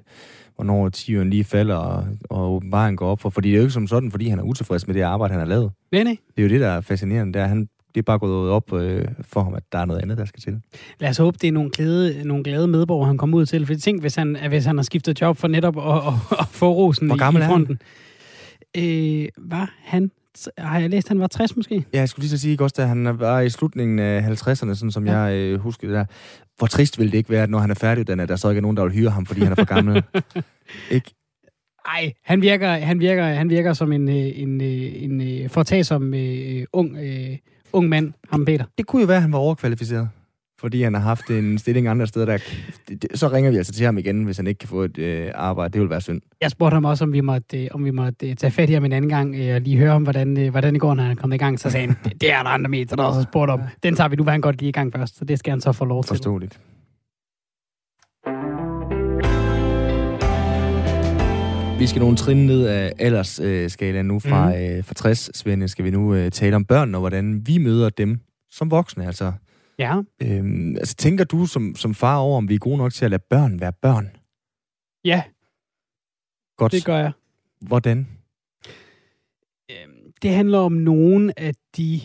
hvornår tigeren lige falder, og, og vejen går op for. Fordi det er jo ikke som sådan, fordi han er utilfreds med det arbejde, han har lavet. Nej, nej. Det er jo det, der er fascinerende, det er, han det er bare gået op øh, for ham, at der er noget andet, der skal til. Lad os håbe, det er nogle glade, nogle glade medborgere, han kommer ud til. For tænk, hvis han, hvis han har skiftet job for netop at, at, at få rosen Hvor gammel i, i fronten. Øh, var han har jeg læst, at han var 60 måske? Ja, jeg skulle lige så sige også, at han var i slutningen af 50'erne, sådan som ja. jeg øh, husker det der. Hvor trist ville det ikke være, at når han er færdiguddannet, der så ikke er nogen, der vil hyre ham, fordi han er for gammel. ikke? Ej, han virker, han virker, han virker som en, øh, en, øh, en, en foretagsom uh, ung, uh, ung mand, ham Peter. Det kunne jo være, at han var overkvalificeret fordi han har haft en stilling andre steder, der, så ringer vi altså til ham igen, hvis han ikke kan få et øh, arbejde. Det vil være synd. Jeg spurgte ham også, om vi måtte, øh, om vi måtte øh, tage fat i ham en anden gang, øh, og lige høre om, hvordan, øh, hvordan det går, når han er kommet i gang. Så sagde han, det, det er der andre medier, der også spurgte om. Den tager vi, nu vil han godt lige i gang først, så det skal han så få lov til. Forståeligt. Vi skal nogle trin ned af aldersskalaen nu fra, mm. øh, fra 60, Svende, skal vi nu øh, tale om børn og hvordan vi møder dem som voksne, altså Ja. Øhm, altså, tænker du som, som far over, om vi er gode nok til at lade børn være børn? Ja. Godt. Det gør jeg. Hvordan? Øhm, det handler om nogle af de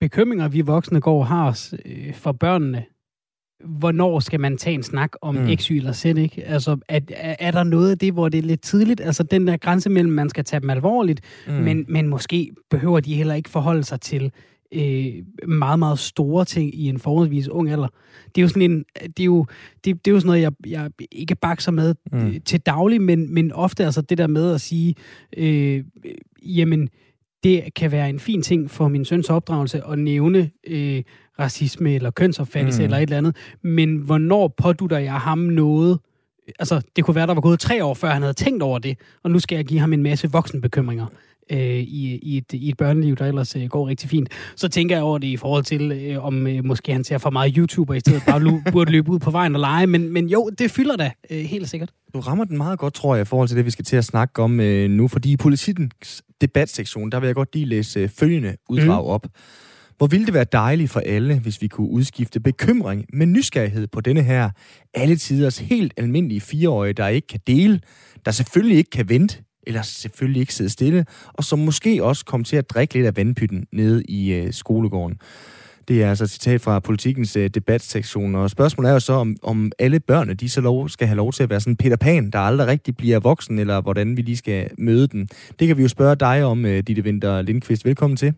bekymringer, vi voksne går og har os øh, for børnene. Hvornår skal man tage en snak om mm. X, Y eller Z, ikke? Altså, er, er der noget af det, hvor det er lidt tidligt? Altså, den der grænse mellem, man skal tage dem alvorligt, mm. men, men måske behøver de heller ikke forholde sig til øh, meget, meget store ting i en forholdsvis ung alder. Det er jo sådan en, det er jo, det, det er jo sådan noget, jeg, jeg ikke bakser med mm. Til daglig, men, men ofte altså det der med at sige, øh, jamen, det kan være en fin ting for min søns opdragelse at nævne øh, racisme eller kønsopfattelse mm. eller et eller andet, men hvornår pådutter jeg ham noget, altså det kunne være, der var gået tre år, før han havde tænkt over det, og nu skal jeg give ham en masse voksenbekymringer øh, i, i, et, i et børneliv, der ellers øh, går rigtig fint. Så tænker jeg over det i forhold til, øh, om øh, måske han ser for meget YouTuber i stedet bare burde løbe ud på vejen og lege. Men, men jo, det fylder da øh, helt sikkert. Du rammer den meget godt, tror jeg, i forhold til det, vi skal til at snakke om øh, nu. Fordi i politikens debatsektion, der vil jeg godt lige læse øh, følgende uddrag mm. op. Hvor ville det være dejligt for alle, hvis vi kunne udskifte bekymring med nysgerrighed på denne her alle tiders helt almindelige fireårige, der ikke kan dele, der selvfølgelig ikke kan vente, eller selvfølgelig ikke sidde stille, og som måske også kom til at drikke lidt af vandpytten nede i øh, skolegården. Det er altså et citat fra politikens øh, debatsektion, og spørgsmålet er jo så, om, om alle børnene, de så lov, skal have lov til at være sådan Peter Pan, der aldrig rigtig bliver voksen, eller hvordan vi lige skal møde den. Det kan vi jo spørge dig om, øh, Ditte Vinter Lindqvist. Velkommen til.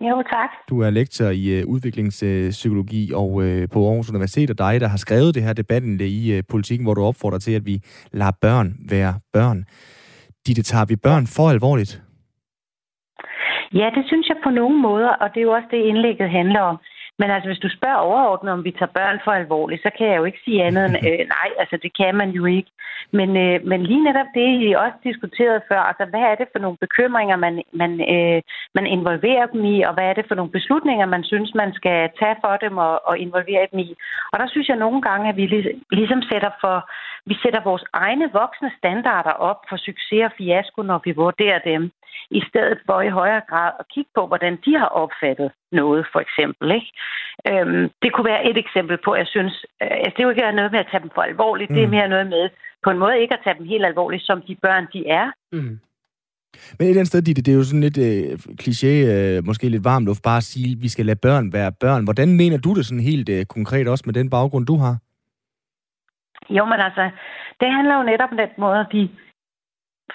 Jo, tak. Du er lektor i uh, udviklingspsykologi og uh, på Aarhus Universitet, og dig, der har skrevet det her debatindlæg i uh, politikken, hvor du opfordrer til, at vi lader børn være børn. Ditte, tager vi børn for alvorligt? Ja, det synes jeg på nogle måder, og det er jo også det, indlægget handler om. Men altså, hvis du spørger overordnet, om vi tager børn for alvorligt, så kan jeg jo ikke sige andet end, øh, nej, altså det kan man jo ikke. Men, øh, men lige netop det, I også diskuterede før, altså hvad er det for nogle bekymringer, man, man, øh, man involverer dem i, og hvad er det for nogle beslutninger, man synes, man skal tage for dem og, og involvere dem i. Og der synes jeg nogle gange, at vi ligesom sætter for, vi sætter vores egne voksne standarder op for succes og fiasko, når vi vurderer dem i stedet for i højere grad at kigge på, hvordan de har opfattet noget, for eksempel. Ikke? Øhm, det kunne være et eksempel på, jeg synes, øh, altså, det er jo ikke noget med at tage dem for alvorligt, mm. det er mm. mere noget med på en måde ikke at tage dem helt alvorligt, som de børn, de er. Mm. Men et eller andet sted, Ditte, det er jo sådan lidt øh, kliché, øh, måske lidt varmt luft, bare at sige, at vi skal lade børn være børn. Hvordan mener du det sådan helt øh, konkret også med den baggrund, du har? Jo, men altså, det handler jo netop om den måde, de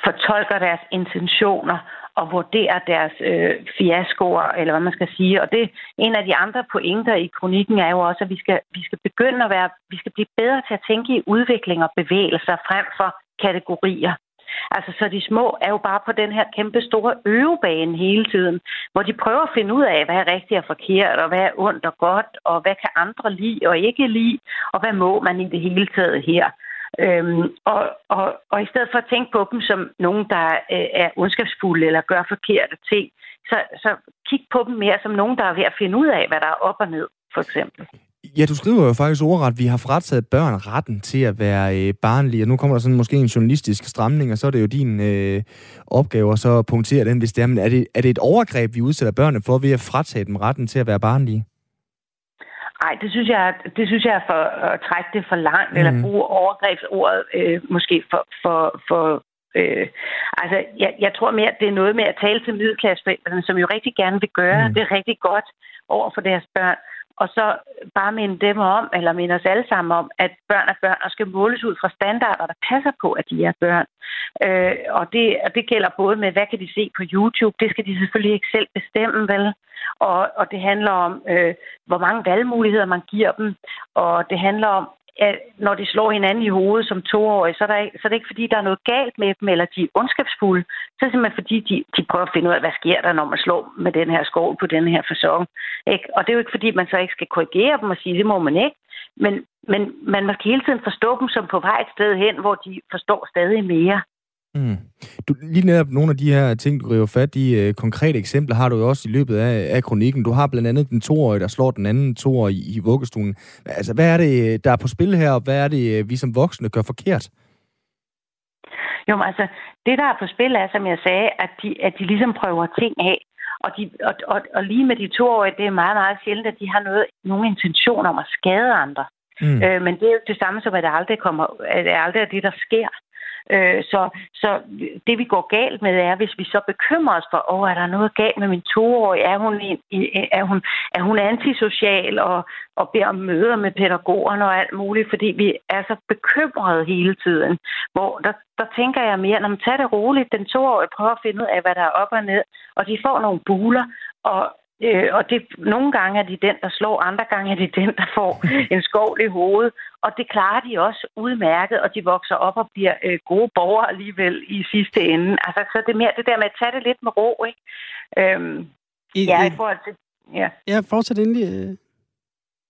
fortolker deres intentioner og vurderer deres øh, fiaskoer, eller hvad man skal sige. Og det en af de andre pointer i kronikken er jo også, at vi skal, vi skal begynde at være, vi skal blive bedre til at tænke i udvikling og bevægelser frem for kategorier. Altså, så de små er jo bare på den her kæmpe store øvebane hele tiden, hvor de prøver at finde ud af, hvad er rigtigt og forkert, og hvad er ondt og godt, og hvad kan andre lide og ikke lide, og hvad må man i det hele taget her. Øhm, og, og, og i stedet for at tænke på dem som nogen, der øh, er ondskabsfulde eller gør forkerte ting, så, så kig på dem mere som nogen, der er ved at finde ud af, hvad der er op og ned, for eksempel. Ja, du skriver jo faktisk ordret, vi har frataget børn retten til at være øh, barnlige, og nu kommer der sådan måske en journalistisk stramning, og så er det jo din øh, opgave at så punktere den, hvis det er. Men er det, er det et overgreb, vi udsætter børnene for ved at fratage dem retten til at være barnlige? Nej, det synes jeg, det synes jeg er for at trække det for langt, mm. eller bruge overgrebsordet øh, måske for, for, for Øh, altså, jeg, jeg tror mere, at det er noget med at tale til middelklasseforældrene, som jo rigtig gerne vil gøre mm. det rigtig godt over for deres børn og så bare minde dem om, eller minde os alle sammen om, at børn er børn og skal måles ud fra standarder, der passer på, at de er børn. Øh, og, det, og det gælder både med, hvad kan de se på YouTube, det skal de selvfølgelig ikke selv bestemme, vel? Og, og det handler om, øh, hvor mange valgmuligheder man giver dem, og det handler om, at når de slår hinanden i hovedet som toårige, så er, der ikke, så er det ikke, fordi der er noget galt med dem, eller de er ondskabsfulde. Så er det simpelthen, fordi de, de prøver at finde ud af, hvad sker der, når man slår med den her skål på den her fasong. Ikke? Og det er jo ikke, fordi man så ikke skal korrigere dem og sige, det må man ikke. Men, men man skal hele tiden forstå dem som på vej et sted hen, hvor de forstår stadig mere. Mm. Du, lige netop nogle af de her ting, du river fat i, uh, konkrete eksempler, har du jo også i løbet af, af kronikken. Du har blandt andet den toårige, der slår den anden toårige i, i vuggestuen. Altså, hvad er det, der er på spil her, og hvad er det, øh, vi som voksne gør forkert? Jo, men altså, det der er på spil er, som jeg sagde, at de, at de ligesom prøver ting af. Og, de, og, og, og lige med de toårige, det er meget, meget sjældent, at de har noget, nogen intention om at skade andre. Mm. Øh, men det er jo det samme som, at det aldrig, kommer, at det aldrig er det, der sker. Øh, så, så det, vi går galt med, er, hvis vi så bekymrer os for, åh, er der noget galt med min toårige? Er hun, er hun, er hun antisocial og, og beder om møder med pædagogerne og alt muligt, fordi vi er så bekymrede hele tiden. Hvor der, der tænker jeg mere, når man tager det roligt, den toårige prøver at finde ud af, hvad der er op og ned, og de får nogle buler, og Øh, og det, nogle gange er de den, der slår, andre gange er det den, der får en skovl i hovedet. Og det klarer de også udmærket, og de vokser op og bliver øh, gode borgere alligevel i sidste ende. Altså, så det er mere det der med at tage det lidt med ro, ikke? Øhm, I, ja, i forhold til... Ja, ja fortsæt endelig. Øh.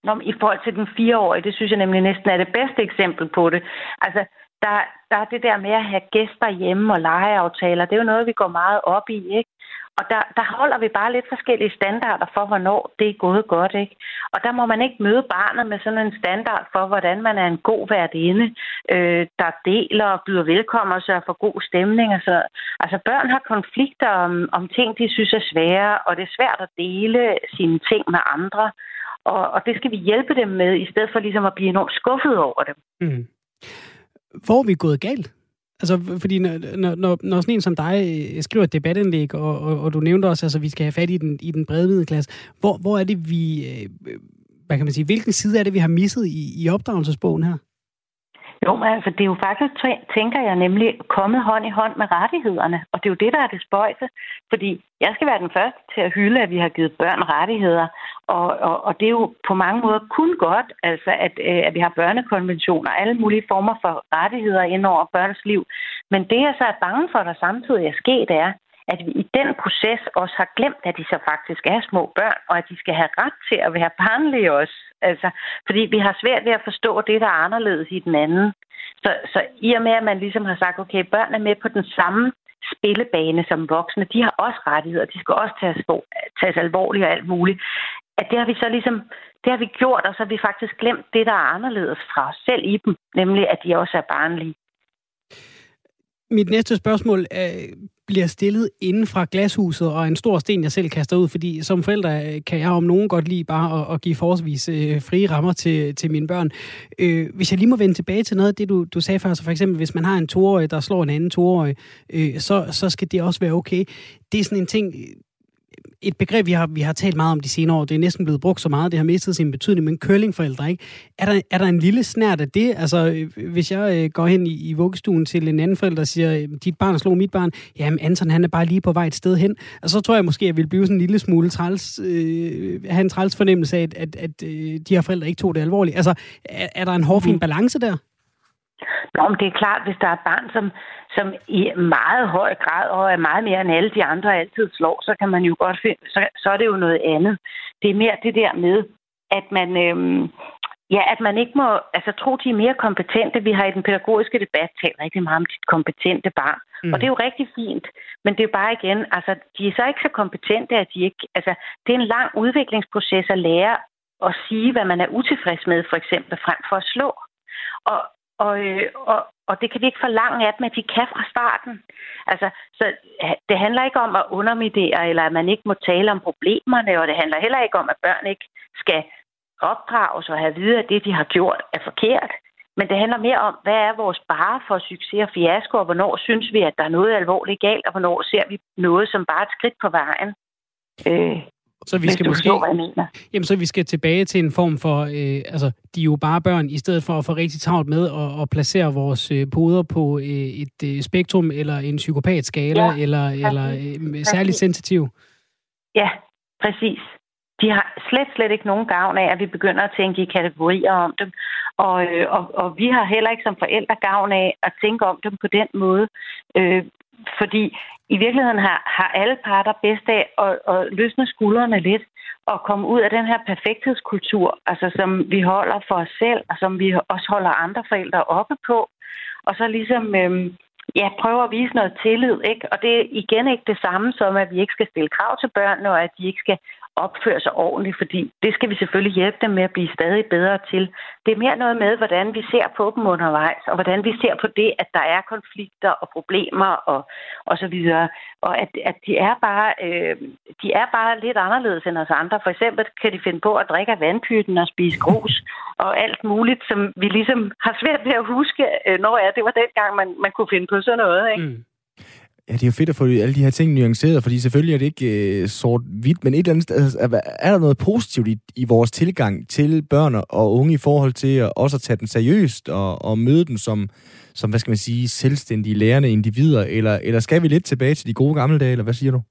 Nå, I forhold til den fireårige, det synes jeg nemlig næsten er det bedste eksempel på det. Altså, der, der er det der med at have gæster hjemme og legeaftaler, det er jo noget, vi går meget op i, ikke? Og der, der holder vi bare lidt forskellige standarder for, hvornår det er gået godt. Ikke? Og der må man ikke møde barnet med sådan en standard for, hvordan man er en god værtinde, øh, der deler og byder velkommen og sørger for god stemning. Altså, altså børn har konflikter om, om ting, de synes er svære, og det er svært at dele sine ting med andre. Og, og det skal vi hjælpe dem med, i stedet for ligesom at blive enormt skuffet over dem. Mm. Hvor er vi gået galt? Altså, fordi når, når, når sådan en som dig øh, skriver et debatindlæg, og, og, og du nævnte også, at altså, vi skal have fat i den, i den brede middelklasse, hvor, hvor er det, vi... Øh, hvad kan man sige, hvilken side er det, vi har misset i, i opdragelsesbogen her? Jo, men altså, det er jo faktisk, tænker jeg, nemlig kommet hånd i hånd med rettighederne. Og det er jo det, der er det spøjse. Fordi jeg skal være den første til at hylde, at vi har givet børn rettigheder. Og, og, og det er jo på mange måder kun godt, altså, at, øh, at vi har børnekonventioner, alle mulige former for rettigheder ind over børns liv. Men det, jeg så er bange for, der samtidig er sket, er, at vi i den proces også har glemt, at de så faktisk er små børn, og at de skal have ret til at være barnlige også. Altså, fordi vi har svært ved at forstå det, der er anderledes i den anden. Så, så i og med, at man ligesom har sagt, okay, børn er med på den samme spillebane som voksne, de har også rettigheder, de skal også tages, tages alvorligt og alt muligt. At det har vi så ligesom, det har vi gjort, og så har vi faktisk glemt det, der er anderledes fra os selv i dem, nemlig at de også er barnlige. Mit næste spørgsmål er, bliver stillet inden fra glashuset, og en stor sten, jeg selv kaster ud, fordi som forældre øh, kan jeg om nogen godt lide bare at, at give forholdsvis øh, frie rammer til, til mine børn. Øh, hvis jeg lige må vende tilbage til noget af det, du, du sagde før, så for eksempel, hvis man har en toårig, der slår en anden toårig, øh, så, så skal det også være okay. Det er sådan en ting, et begreb, vi har, vi har talt meget om de senere år. Det er næsten blevet brugt så meget, det har mistet sin betydning, men curlingforældre, ikke? Er der, er der en lille snært af det? Altså, hvis jeg øh, går hen i, i vuggestuen til en anden forælder og siger, dit barn slog mit barn, jamen Anton, han er bare lige på vej et sted hen. Og så tror jeg måske, at jeg vil blive sådan en lille smule træls, øh, have en træls fornemmelse af, at, at, at øh, de her forældre ikke tog det alvorligt. Altså, er, er der en hårfin mm. balance der? Nå, men det er klart, hvis der er et barn, som, som i meget høj grad og er meget mere end alle de andre altid slår, så kan man jo godt finde, så, så er det jo noget andet. Det er mere det der med, at man, øhm, ja, at man ikke må altså, tro, de er mere kompetente. Vi har i den pædagogiske debat talt rigtig meget om dit kompetente barn. Mm. Og det er jo rigtig fint. Men det er jo bare igen, altså, de er så ikke så kompetente, at de ikke... Altså, det er en lang udviklingsproces at lære at sige, hvad man er utilfreds med, for eksempel, frem for at slå. Og, og, øh, og, og det kan vi ikke forlange af dem, at de kan fra starten. Altså, så det handler ikke om at underminere, eller at man ikke må tale om problemerne, og det handler heller ikke om, at børn ikke skal opdrages og have videre, at det, de har gjort, er forkert. Men det handler mere om, hvad er vores bare for succes og fiasko, og hvornår synes vi, at der er noget alvorligt galt, og hvornår ser vi noget som bare et skridt på vejen. Øh, så vi skal måske, forstår, jamen, så vi skal tilbage til en form for, øh, altså, de er jo bare børn, i stedet for at få rigtig travlt med at, at placere vores øh, poder på øh, et øh, spektrum, eller en psykopatskala, ja, eller, eller øh, særligt sensitiv. Ja, præcis. De har slet, slet ikke nogen gavn af, at vi begynder at tænke i kategorier om dem. Og, øh, og, og vi har heller ikke som forældre gavn af at tænke om dem på den måde. Øh, fordi i virkeligheden har, har alle parter bedst af at, at løsne skuldrene lidt og komme ud af den her perfekthedskultur, altså som vi holder for os selv, og som vi også holder andre forældre oppe på. Og så ligesom øhm, ja, prøver at vise noget tillid. Ikke? Og det er igen ikke det samme som, at vi ikke skal stille krav til børnene, og at de ikke skal opføre sig ordentligt, fordi det skal vi selvfølgelig hjælpe dem med at blive stadig bedre til. Det er mere noget med, hvordan vi ser på dem undervejs, og hvordan vi ser på det, at der er konflikter og problemer og, og så videre. Og at, at de, er bare, øh, de er bare lidt anderledes end os andre. For eksempel kan de finde på at drikke af vandpytten og spise grus og alt muligt, som vi ligesom har svært ved at huske, øh, når er det var dengang, man, man kunne finde på sådan noget. Ikke? Mm. Ja, det er jo fedt at få alle de her ting nuanceret, fordi selvfølgelig er det ikke øh, sort-hvidt, men et eller andet sted, altså, er der noget positivt i, i vores tilgang til børn og unge i forhold til at også at tage den seriøst og, og møde dem som, som, hvad skal man sige, selvstændige lærende individer, eller, eller skal vi lidt tilbage til de gode gamle dage, eller hvad siger du?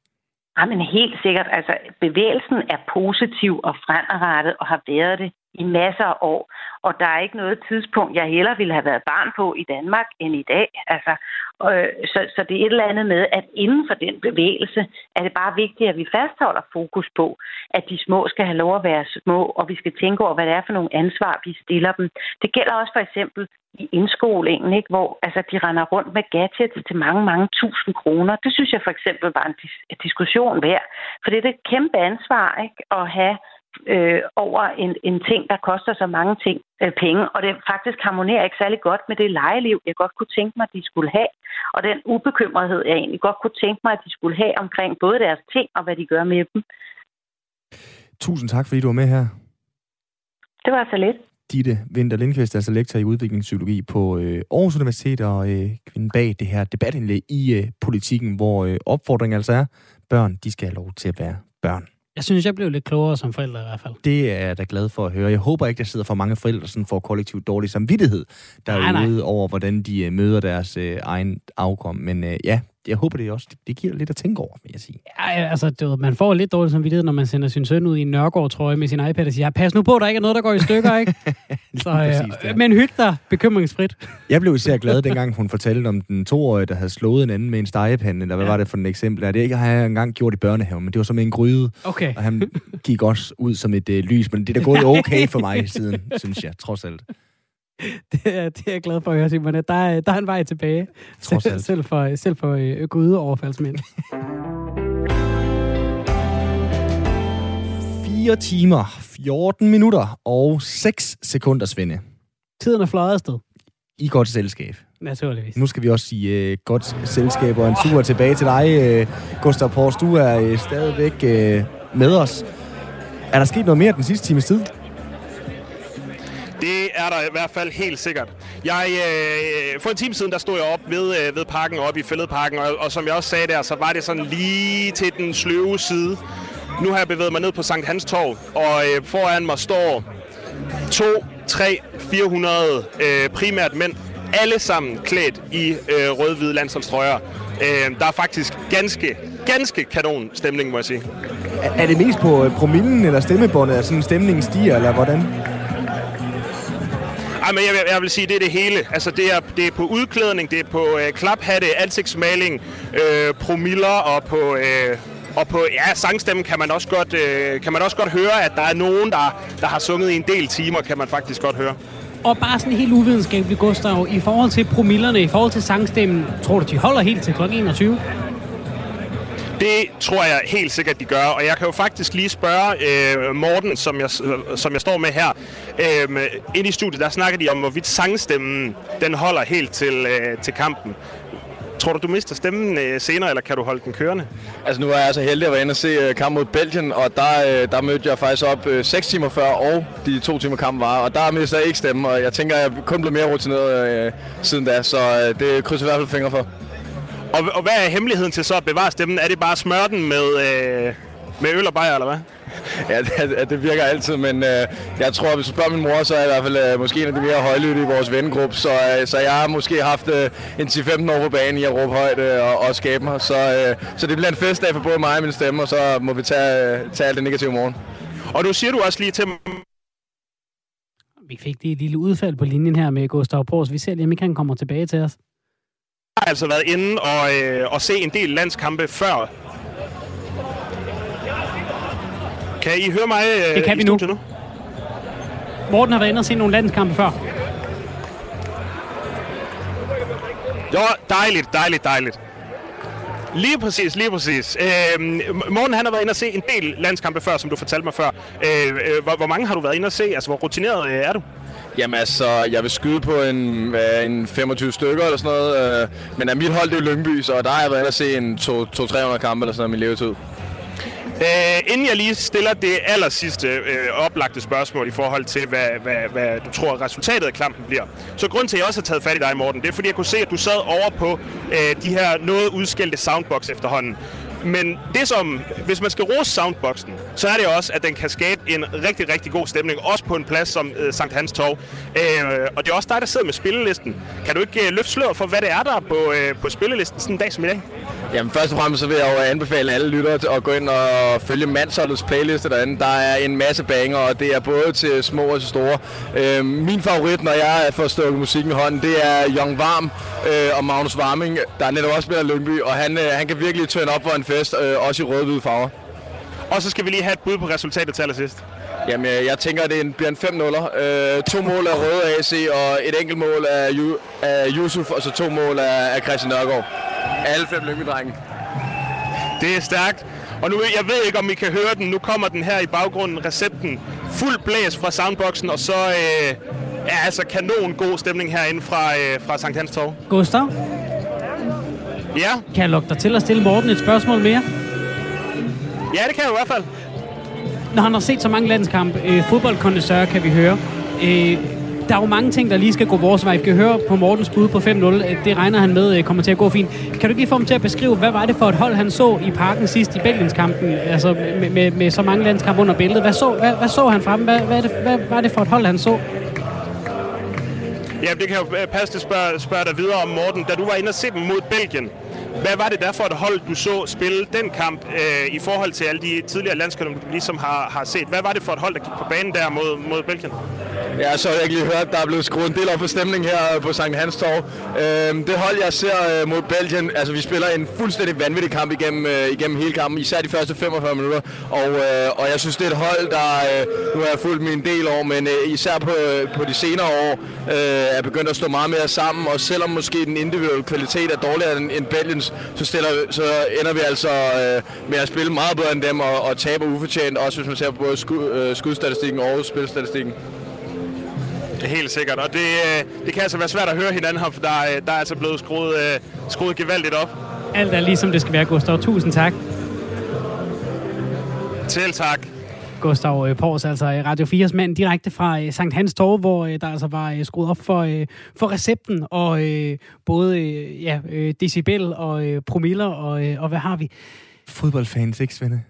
Ja, men helt sikkert. Altså, bevægelsen er positiv og fremadrettet og har været det i masser af år. Og der er ikke noget tidspunkt, jeg heller ville have været barn på i Danmark end i dag. Altså, øh, så, så det er et eller andet med, at inden for den bevægelse er det bare vigtigt, at vi fastholder fokus på, at de små skal have lov at være små, og vi skal tænke over, hvad det er for nogle ansvar, vi stiller dem. Det gælder også for eksempel i indskolingen, ikke? hvor altså, de render rundt med gadgets til mange, mange tusind kroner. Det synes jeg for eksempel var en dis- diskussion værd, for det er et kæmpe ansvar ikke? at have øh, over en, en ting, der koster så mange ting, øh, penge. Og det faktisk harmonerer ikke særlig godt med det lejeliv, jeg godt kunne tænke mig, at de skulle have. Og den ubekymrethed, jeg egentlig godt kunne tænke mig, at de skulle have omkring både deres ting og hvad de gør med dem. Tusind tak, fordi du var med her. Det var så lidt. Ditte Winter Lindqvist, altså lektor i udviklingspsykologi på øh, Aarhus Universitet og øh, kvinden bag det her debatindlæg i øh, politikken, hvor øh, opfordringen altså er, børn, de skal have lov til at være børn. Jeg synes, jeg blev lidt klogere som forælder i hvert fald. Det er jeg da glad for at høre. Jeg håber ikke, der sidder for mange forældre, som får kollektivt dårlig samvittighed derude nej, nej. over, hvordan de øh, møder deres øh, egen afkom. Men øh, ja, jeg håber det også. Det giver lidt at tænke over, vil jeg sige. Ja, altså, du, man får lidt dårlig samvittighed, når man sender sin søn ud i en Nørgaard-trøje med sin iPad og siger, pas nu på, der ikke er noget, der går i stykker, ikke? Så, præcis, ja. Men hyg dig bekymringsfrit. jeg blev især glad, dengang hun fortalte om den toårige, der havde slået en anden med en stegepande, eller hvad ja. var det for et eksempel? Det ikke, har jeg engang gjort i børnehaven, men det var som en gryde. Okay. Og han gik også ud som et øh, lys, men det er da gået okay for mig siden, synes jeg, trods alt. det, er, det er jeg glad for at høre, Simon. Der, er, der er en vej tilbage. Selv, selv for, selv for øh, grydeoverfaldsmænd. 4 timer, 14 minutter og 6 sekunder, Svende. Tiden er fløjet afsted. I godt selskab. Naturligvis. Nu skal vi også sige uh, godt selskab og en tur tilbage til dig, uh, Gustav Pors. Du er uh, stadigvæk uh, med os. Er der sket noget mere den sidste times tid? Det er der i hvert fald helt sikkert. Jeg, øh, øh, for en time siden, der stod jeg op ved, øh, ved parken, op i Fælledparken, og, og som jeg også sagde der, så var det sådan lige til den sløve side. Nu har jeg bevæget mig ned på Sankt Hans Torv, og øh, foran mig står 2, 3, 400 øh, primært mænd, alle sammen klædt i øh, rød-hvide landsholdstrøjer. Øh, der er faktisk ganske, ganske kanon stemning, må jeg sige. Er, er det mest på øh, promillen eller stemmebåndet, at sådan stemningen stiger, eller hvordan? Ej, men jeg, jeg vil sige, det er det hele. Altså, det er, det er på udklædning, det er på øh, klaphatte, ansigtsmaling, øh, promiller og på... Øh, og på ja, sangstemmen kan man også godt øh, kan man også godt høre, at der er nogen, der, der har sunget i en del timer, kan man faktisk godt høre. Og bare sådan helt uvidenskabeligt, Gustav, i forhold til promillerne, i forhold til sangstemmen, tror du, de holder helt til kl. 21? Det tror jeg helt sikkert, de gør. Og jeg kan jo faktisk lige spørge øh, Morten, som jeg, som jeg står med her. Øh, inde i studiet, der snakker de om, hvorvidt sangstemmen den holder helt til, øh, til kampen. Tror du, du mister stemmen øh, senere, eller kan du holde den kørende? Altså, nu er jeg så heldig at være inde og se øh, kamp mod Belgien, og der, øh, der mødte jeg faktisk op øh, 6 timer før, og de to timer kamp var, og der mister jeg ikke stemmen, og jeg tænker, at jeg kun blev mere rutineret øh, siden da, så øh, det krydser i hvert fald fingre for. Og, og hvad er hemmeligheden til så at bevare stemmen? Er det bare smøre den med, øh, med øl og bajer, eller hvad? Ja, det, det virker altid, men øh, jeg tror, hvis du spørger min mor, så er jeg i hvert fald øh, måske en af de mere højlytte i vores vennegruppe, så, øh, så jeg har måske haft øh, en 10-15 år på banen i at råbe højt øh, og, og skabe mig, så, øh, så det bliver en festdag for både mig og min stemme, og så må vi tage, øh, tage alt det negative morgen. Og du siger du også lige til vi fik det et lille udfald på linjen her med Gustav Pors. Vi ser lige, om ikke han kommer tilbage til os har altså været inde og, øh, og se en del landskampe før. Kan I høre mig øh, Det kan vi nu. nu. Morten har været inde og se nogle landskampe før. Jo, dejligt, dejligt, dejligt. Lige præcis, lige præcis. Øh, Morten han har været inde og se en del landskampe før, som du fortalte mig før. Øh, øh, hvor, hvor mange har du været inde og se? Altså, hvor rutineret øh, er du? Jamen altså, jeg vil skyde på en, øh, en 25 stykker eller sådan noget. Øh, men af mit hold, det er Lyngby, så der har jeg været at se en 200-300 kampe eller sådan noget i min levetid. Øh, inden jeg lige stiller det aller sidste øh, oplagte spørgsmål i forhold til, hvad, hvad, hvad du tror resultatet af kampen bliver. Så grund til, at jeg også har taget fat i dig, Morten, det er fordi, jeg kunne se, at du sad over på øh, de her noget udskældte soundbox efterhånden. Men det som, hvis man skal rose soundboxen, så er det også, at den kan skabe en rigtig, rigtig god stemning, også på en plads som øh, Sankt Hans Torv. Øh, og det er også dig, der sidder med spillelisten. Kan du ikke øh, løfte sløret for, hvad det er, der er på, øh, på spillelisten sådan en dag som i dag? Jamen først og fremmest så vil jeg jo anbefale alle lyttere at gå ind og følge Mansholdets playliste derinde. Der er en masse banger, og det er både til små og til store. Øh, min favorit, når jeg får stukket musikken i hånden, det er Young Varm øh, og Magnus Warming, der netop også spiller Lyngby, og han, øh, han kan virkelig tørne op for en fest, øh, også i rød-hvide farver. Og så skal vi lige have et bud på resultatet til allersidst. Jamen, øh, jeg tænker, at det bliver en 5-0'er. Øh, to mål af Røde AC, og et enkelt mål af, Ju- af Yusuf, og så to mål af, af Christian Nørgaard. Alle fem lyngby-drenge. Det er stærkt. Og nu, jeg ved ikke, om I kan høre den. Nu kommer den her i baggrunden, recepten. Fuld blæs fra soundboxen, og så øh, ja, altså kanon god stemning herinde fra, øh, fra Sankt Hans Torv. Gustav, Ja, kan jeg lukke dig til at stille Morten et spørgsmål mere? ja, det kan jeg i hvert fald. Når han har set så mange landskampe, øh, fodboldkondensør kan vi høre, øh, der er jo mange ting, der lige skal gå vores vej. Vi kan høre på Mortens bud på 5-0. Øh, Det regner han med øh, kommer til at gå fint. Kan du ikke lige få ham til at beskrive, hvad var det for et hold, han så i parken sidst i Belgienskampen? Altså med, med, med så mange landskampe under billedet. Hvad så, hvad, hvad så han frem? Hvad, hvad, det, hvad var det for et hold, han så? Ja, det kan jo øh, passe til at spørge, spørge dig videre om, Morten. Da du var inde og se dem mod Belgien, hvad var det der for et hold, du så spille den kamp øh, i forhold til alle de tidligere landskampe, du ligesom har, har set? Hvad var det for et hold, der gik på banen der mod, mod Belgien? Ja, så har jeg ikke lige hørt, der er blevet skruet en del op for stemning her på Sankt Hans Torv. Øhm, det hold, jeg ser øh, mod Belgien, altså vi spiller en fuldstændig vanvittig kamp igennem, øh, igennem hele kampen, især de første 45 minutter. Og, øh, og jeg synes, det er et hold, der, øh, nu har jeg fulgt min del år, men øh, især på, øh, på de senere år, øh, er begyndt at stå meget mere sammen. Og selvom måske den individuelle kvalitet er dårligere end, end Belgiens, så, stiller, så ender vi altså øh, med at spille meget bedre end dem og, og taber ufortjent, også hvis man ser på både skud, øh, skudstatistikken og spilstatistikken. Helt sikkert, og det, øh, det kan altså være svært at høre hinanden her, for der, er- der er altså blevet skruet, øh, skruet gevaldigt op. Alt er ligesom det skal være, Gustav. Tusind tak. Til tak. Gustav øh, Pors, altså øh, Radio 4's mand, direkte fra øh, Sankt Hans Torv, hvor øh, der altså var øh, skruet op for, øh, for recepten, og øh, både øh, ja, øh, decibel og øh, promiller, og, øh, og hvad har vi? Fodboldfans, ikke, Svende?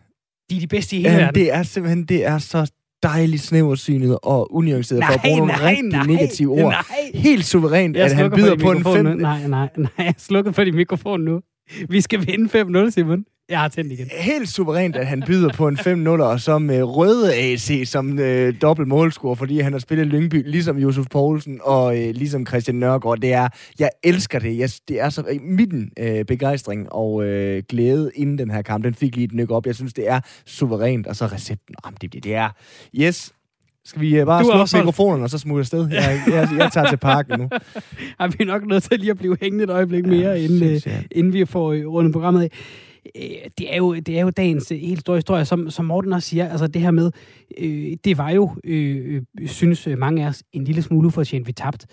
De er de bedste i hele Ja, verden. det er simpelthen det er så dejligt snæversynet og unuanceret, for at bruge nogle Nej, rigtig nej, negative ord. nej. Helt suverænt, Jeg at han slukker byder din på en mikrofon fem... Nu. Nej, nej, nej. Jeg er slukket for din mikrofon nu. Vi skal vinde 5-0, Simon. Jeg har tændt igen. Helt suverænt, at han byder på en 5-0, og så med røde AC som øh, dobbelt målscorer, fordi han har spillet Lyngby, ligesom Josef Poulsen og øh, ligesom Christian Nørgaard. Det er, jeg elsker det. Jeg, det er så midten øh, begejstring og øh, glæde inden den her kamp. Den fik lige et nyk op. Jeg synes, det er suverænt, og så recepten. Jamen, det, det, det er... Yes, skal vi øh, bare slukke opholdt. mikrofonerne og så smutte afsted? Jeg, jeg, jeg tager til parken nu. Har vi nok nødt til lige at blive hængende et øjeblik mere, inden, øh, synes jeg. inden vi får øh, rundet programmet af. Øh, Det er, jo, det er jo dagens øh, helt store historie, som, som Morten også siger, altså det her med, øh, det var jo, øh, øh, synes øh, mange af os, en lille smule ufortjent, vi tabt.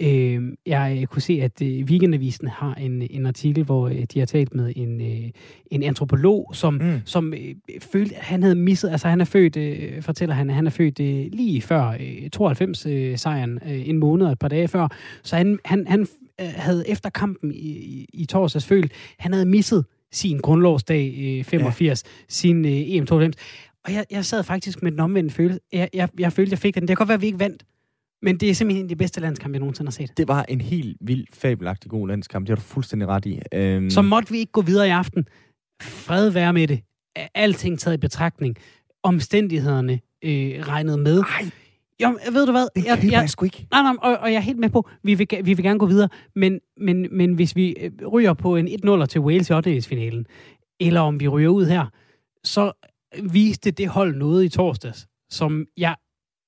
Øh, jeg øh, kunne se, at øh, Weekendavisen har en, en artikel, hvor øh, de har talt med en, øh, en antropolog, som, mm. som øh, følte, at han havde misset, altså han er født, øh, fortæller han, at han er født øh, lige før øh, 92-sejren, øh, en måned og et par dage før, så han, han, han øh, havde efter kampen i, i, i torsdags følt, han havde misset sin grundlovsdag øh, 85, ja. sin øh, EM92. Og jeg, jeg sad faktisk med den omvendte følelse. Jeg, jeg, jeg følte, jeg fik den. Det kan godt være, at vi ikke vandt. Men det er simpelthen de bedste landskampe, jeg nogensinde har set. Det var en helt vild, fabelagtig god landskamp. Det har du fuldstændig ret i. Øhm, Så måtte vi ikke gå videre i aften. Fred være med det. Alting taget i betragtning. Omstændighederne øh, regnet med. Ej, Jo, ved du hvad? det Jeg, jeg, jeg sgu ikke. Nej, nej, og, og jeg er helt med på, vi vil, vi vil gerne gå videre, men, men, men hvis vi øh, ryger på en 1-0 til Wales i 8. finalen, eller om vi ryger ud her, så viste det hold noget i torsdags, som jeg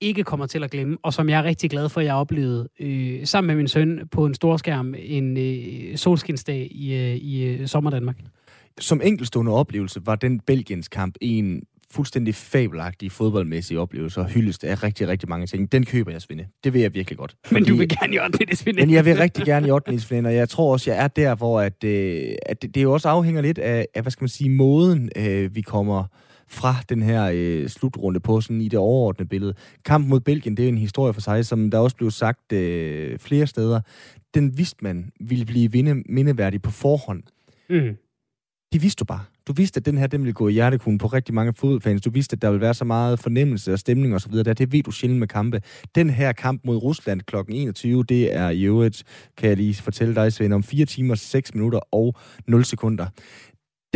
ikke kommer til at glemme, og som jeg er rigtig glad for, at jeg oplevede øh, sammen med min søn på en storskærm en øh, solskinsdag i, øh, i øh, sommerdanmark. Som enkeltstående oplevelse var den Belgiens kamp en fuldstændig fabelagtig fodboldmæssig oplevelse og hyldest af rigtig, rigtig mange ting. Den køber jeg, Svende. Det vil jeg virkelig godt. Men du vil gerne i 8. finalen. Men jeg vil rigtig gerne i 8. finalen, og jeg tror også, jeg er der, hvor at, øh, at det, det jo også afhænger lidt af, af hvad skal man sige, måden, øh, vi kommer fra den her øh, slutrunde på, sådan i det overordnede billede. Kampen mod Belgien, det er en historie for sig, som der også blev sagt øh, flere steder. Den vidste man ville blive vinde, mindeværdig på forhånd. Mm. Det vidste du bare. Du vidste, at den her, den ville gå i hjertekuglen på rigtig mange fodboldfans. Du vidste, at der ville være så meget fornemmelse og stemning og så videre. Det ved du sjældent med kampe. Den her kamp mod Rusland kl. 21, det er i øvrigt, kan jeg lige fortælle dig, Svend, om 4 timer, 6 minutter og 0 sekunder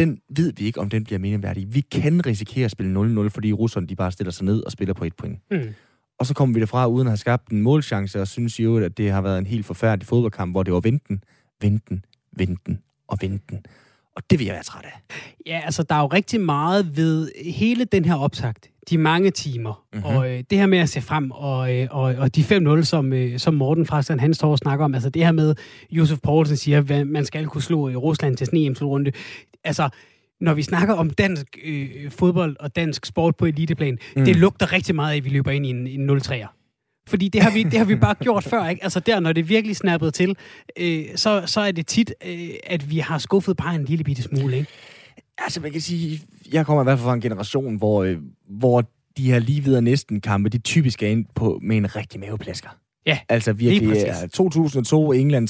den ved vi ikke, om den bliver meningværdig. Vi kan risikere at spille 0-0, fordi russerne de bare stiller sig ned og spiller på et point. Mm. Og så kommer vi derfra uden at have skabt en målchance, og synes jo, at det har været en helt forfærdelig fodboldkamp, hvor det var venten, venten, venten og venten. Og det vil jeg være træt af. Ja, altså, der er jo rigtig meget ved hele den her optakt. De mange timer. Mm-hmm. Og øh, det her med at se frem, og, øh, og, og de 5-0, som, øh, som Morten fra Stand Hans står og snakker om. Altså det her med, Josef Poulsen siger, at man skal kunne slå i Rusland til sådan en runde Altså, når vi snakker om dansk øh, fodbold og dansk sport på eliteplan, mm. det lugter rigtig meget af, at vi løber ind i en, en 0-3'er. Fordi det har, vi, det har vi bare gjort før, ikke? Altså der, når det virkelig snappet til, øh, så, så er det tit, øh, at vi har skuffet bare en lille bitte smule, ikke? Altså, man kan sige, jeg kommer i hvert fald fra en generation, hvor, øh, hvor de her lige videre næsten kampe, de typisk er ind på med en rigtig maveplasker. Ja, Altså virkelig, ja, 2002 England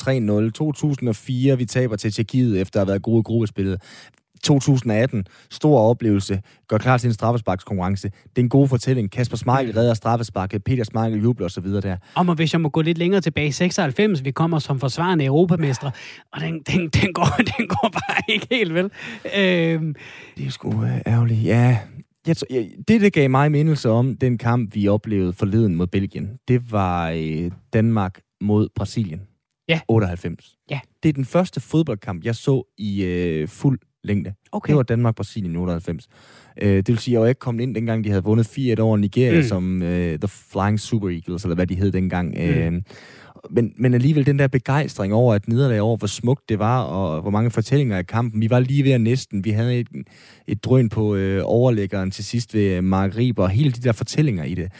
3-0, 2004 vi taber til Tjekkiet efter at have været gode i gruppespillet. 2018, stor oplevelse, gør klar til en straffesparkskonkurrence. Det er en god fortælling. Kasper Smeichel redder straffesparket, Peter Smeichel jubler osv. der. Om og hvis jeg må gå lidt længere tilbage, 96, vi kommer som forsvarende europamestre, og den, den, den, går, den går bare ikke helt vel. Øhm. Det er sgu øh, ærgerligt. Ja, jeg, jeg, det, der gav mig mindelse om den kamp, vi oplevede forleden mod Belgien, det var øh, Danmark mod Brasilien. Ja. 98. Ja. Det er den første fodboldkamp, jeg så i øh, fuld længde. Okay. Det var Danmark-Brasilien i 98. Øh, det vil sige, at jeg var ikke kommet ind, dengang de havde vundet 4-1 over Nigeria, mm. som øh, The Flying Super Eagles, eller hvad de hed dengang. Mm. Øh, men, men alligevel den der begejstring over et nederlag over, hvor smukt det var, og hvor mange fortællinger i kampen. Vi var lige ved at næsten. Vi havde et, et drøn på øh, overlæggeren til sidst ved øh, Mark Riber, og hele de der fortællinger i det.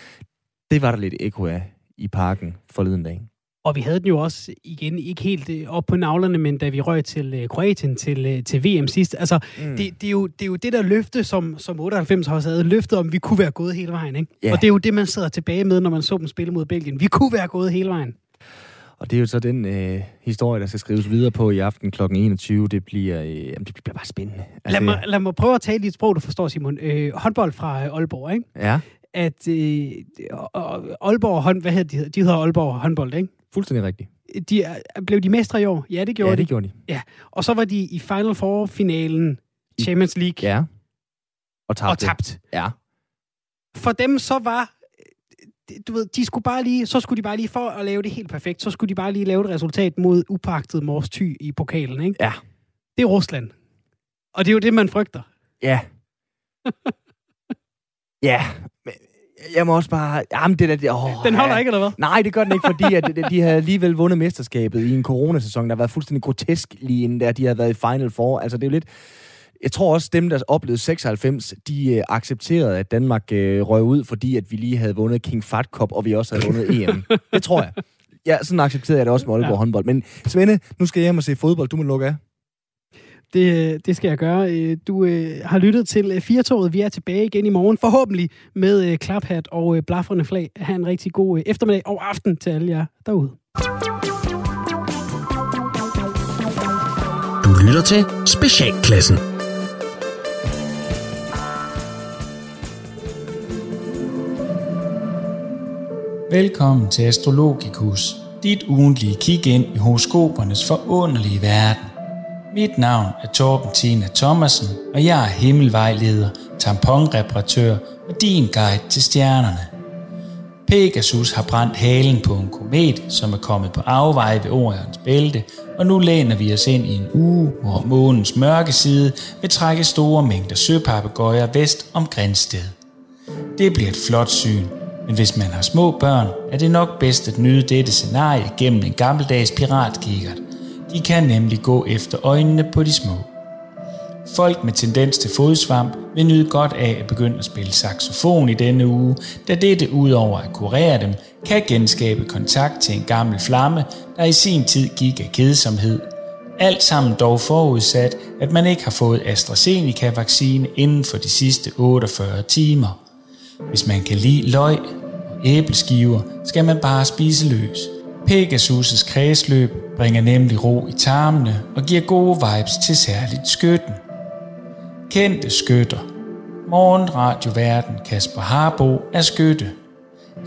Det var der lidt ekko af i parken forleden dag. Og vi havde den jo også igen, ikke helt øh, op på navlerne, men da vi røg til øh, Kroatien til, øh, til VM sidst. Altså, mm. det, det, er jo, det er jo det der løfte, som, som 98 har også havde løftet om, vi kunne være gået hele vejen. Ikke? Yeah. Og det er jo det, man sidder tilbage med, når man så dem spille mod Belgien. Vi kunne være gået hele vejen. Og det er jo så den øh, historie, der skal skrives videre på i aften kl. 21. Det bliver, øh, jamen, det bliver bare spændende. Altså, lad, mig, lad mig prøve at tale dit sprog, du forstår, Simon. Øh, håndbold fra øh, Aalborg, ikke? Ja. At øh, Aalborg, hånd, hvad hedder de? De hedder Aalborg håndbold, ikke? Fuldstændig rigtigt. De, blev de mestre i år? Ja, det gjorde ja, de. det gjorde de. Ja, og så var de i Final Four-finalen Champions League. Ja. Og tabte. Og tabt. Ja. For dem så var du ved, de skulle bare lige, så skulle de bare lige, for at lave det helt perfekt, så skulle de bare lige lave et resultat mod upagtet Mors Ty i pokalen, ikke? Ja. Det er Rusland. Og det er jo det, man frygter. Ja. ja. Jeg må også bare... Jamen, det der... Oh, den holder ja. ikke, eller hvad? Nej, det gør den ikke, fordi at de havde alligevel vundet mesterskabet i en coronasæson, der har været fuldstændig grotesk lige inden der. De har været i Final Four. Altså, det er jo lidt... Jeg tror også, dem, der oplevede 96, de øh, accepterede, at Danmark øh, røg ud, fordi at vi lige havde vundet King Fat Cup, og vi også havde vundet EM. det tror jeg. Ja, sådan accepterede jeg det også med Aalborg ja. håndbold. Men Svende, nu skal jeg hjem og se fodbold. Du må lukke af. Det, det skal jeg gøre. Øh, du øh, har lyttet til øh, Firtoget. Vi er tilbage igen i morgen, forhåbentlig med øh, klaphat og øh, blafrende flag. Ha' en rigtig god øh, eftermiddag og aften til alle jer derude. Du lytter til Specialklassen. Velkommen til Astrologikus, dit ugentlige kig ind i horoskopernes forunderlige verden. Mit navn er Torben Tina Thomasen, og jeg er himmelvejleder, tamponreparatør og din guide til stjernerne. Pegasus har brændt halen på en komet, som er kommet på afveje ved Orions bælte, og nu læner vi os ind i en uge, hvor månens mørke side vil trække store mængder søpapegøjer vest om Grænsted. Det bliver et flot syn, men hvis man har små børn, er det nok bedst at nyde dette scenarie gennem en gammeldags piratkikkert. De kan nemlig gå efter øjnene på de små. Folk med tendens til fodsvamp vil nyde godt af at begynde at spille saxofon i denne uge, da dette udover at kurere dem, kan genskabe kontakt til en gammel flamme, der i sin tid gik af kedsomhed. Alt sammen dog forudsat, at man ikke har fået AstraZeneca-vaccine inden for de sidste 48 timer. Hvis man kan lide løg og æbleskiver, skal man bare spise løs. Pegasus' kredsløb bringer nemlig ro i tarmene og giver gode vibes til særligt skytten. Kendte skytter. Morgenradioverden Kasper Harbo er skytte.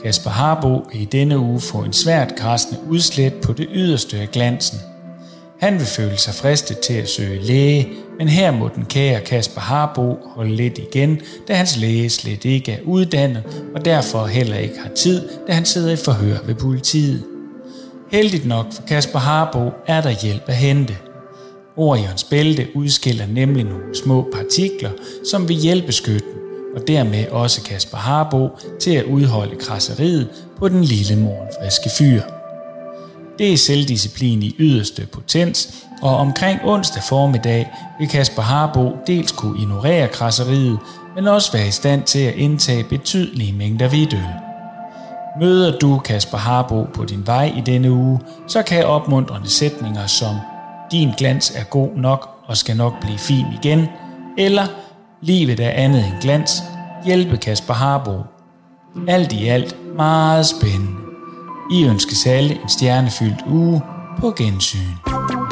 Kasper Harbo vil i denne uge få en svært græsende udslæt på det yderste af glansen. Han vil føle sig fristet til at søge læge, men her må den kære Kasper Harbo holde lidt igen, da hans læge slet ikke er uddannet, og derfor heller ikke har tid, da han sidder i forhør ved politiet. Heldigt nok for Kasper Harbo er der hjælp at hente. Orions bælte udskiller nemlig nogle små partikler, som vil hjælpe skytten, og dermed også Kasper Harbo til at udholde krasseriet på den lille morgenfriske fyr. Det er selvdisciplin i yderste potens, og omkring onsdag formiddag vil Kasper Harbo dels kunne ignorere krasseriet, men også være i stand til at indtage betydelige mængder hvidøl. Møder du Kasper Harbo på din vej i denne uge, så kan opmuntrende sætninger som din glans er god nok og skal nok blive fin igen, eller livet er andet end glans, hjælpe Kasper Harbo. Alt i alt meget spændende. I ønskes alle en stjernefyldt uge på gensyn.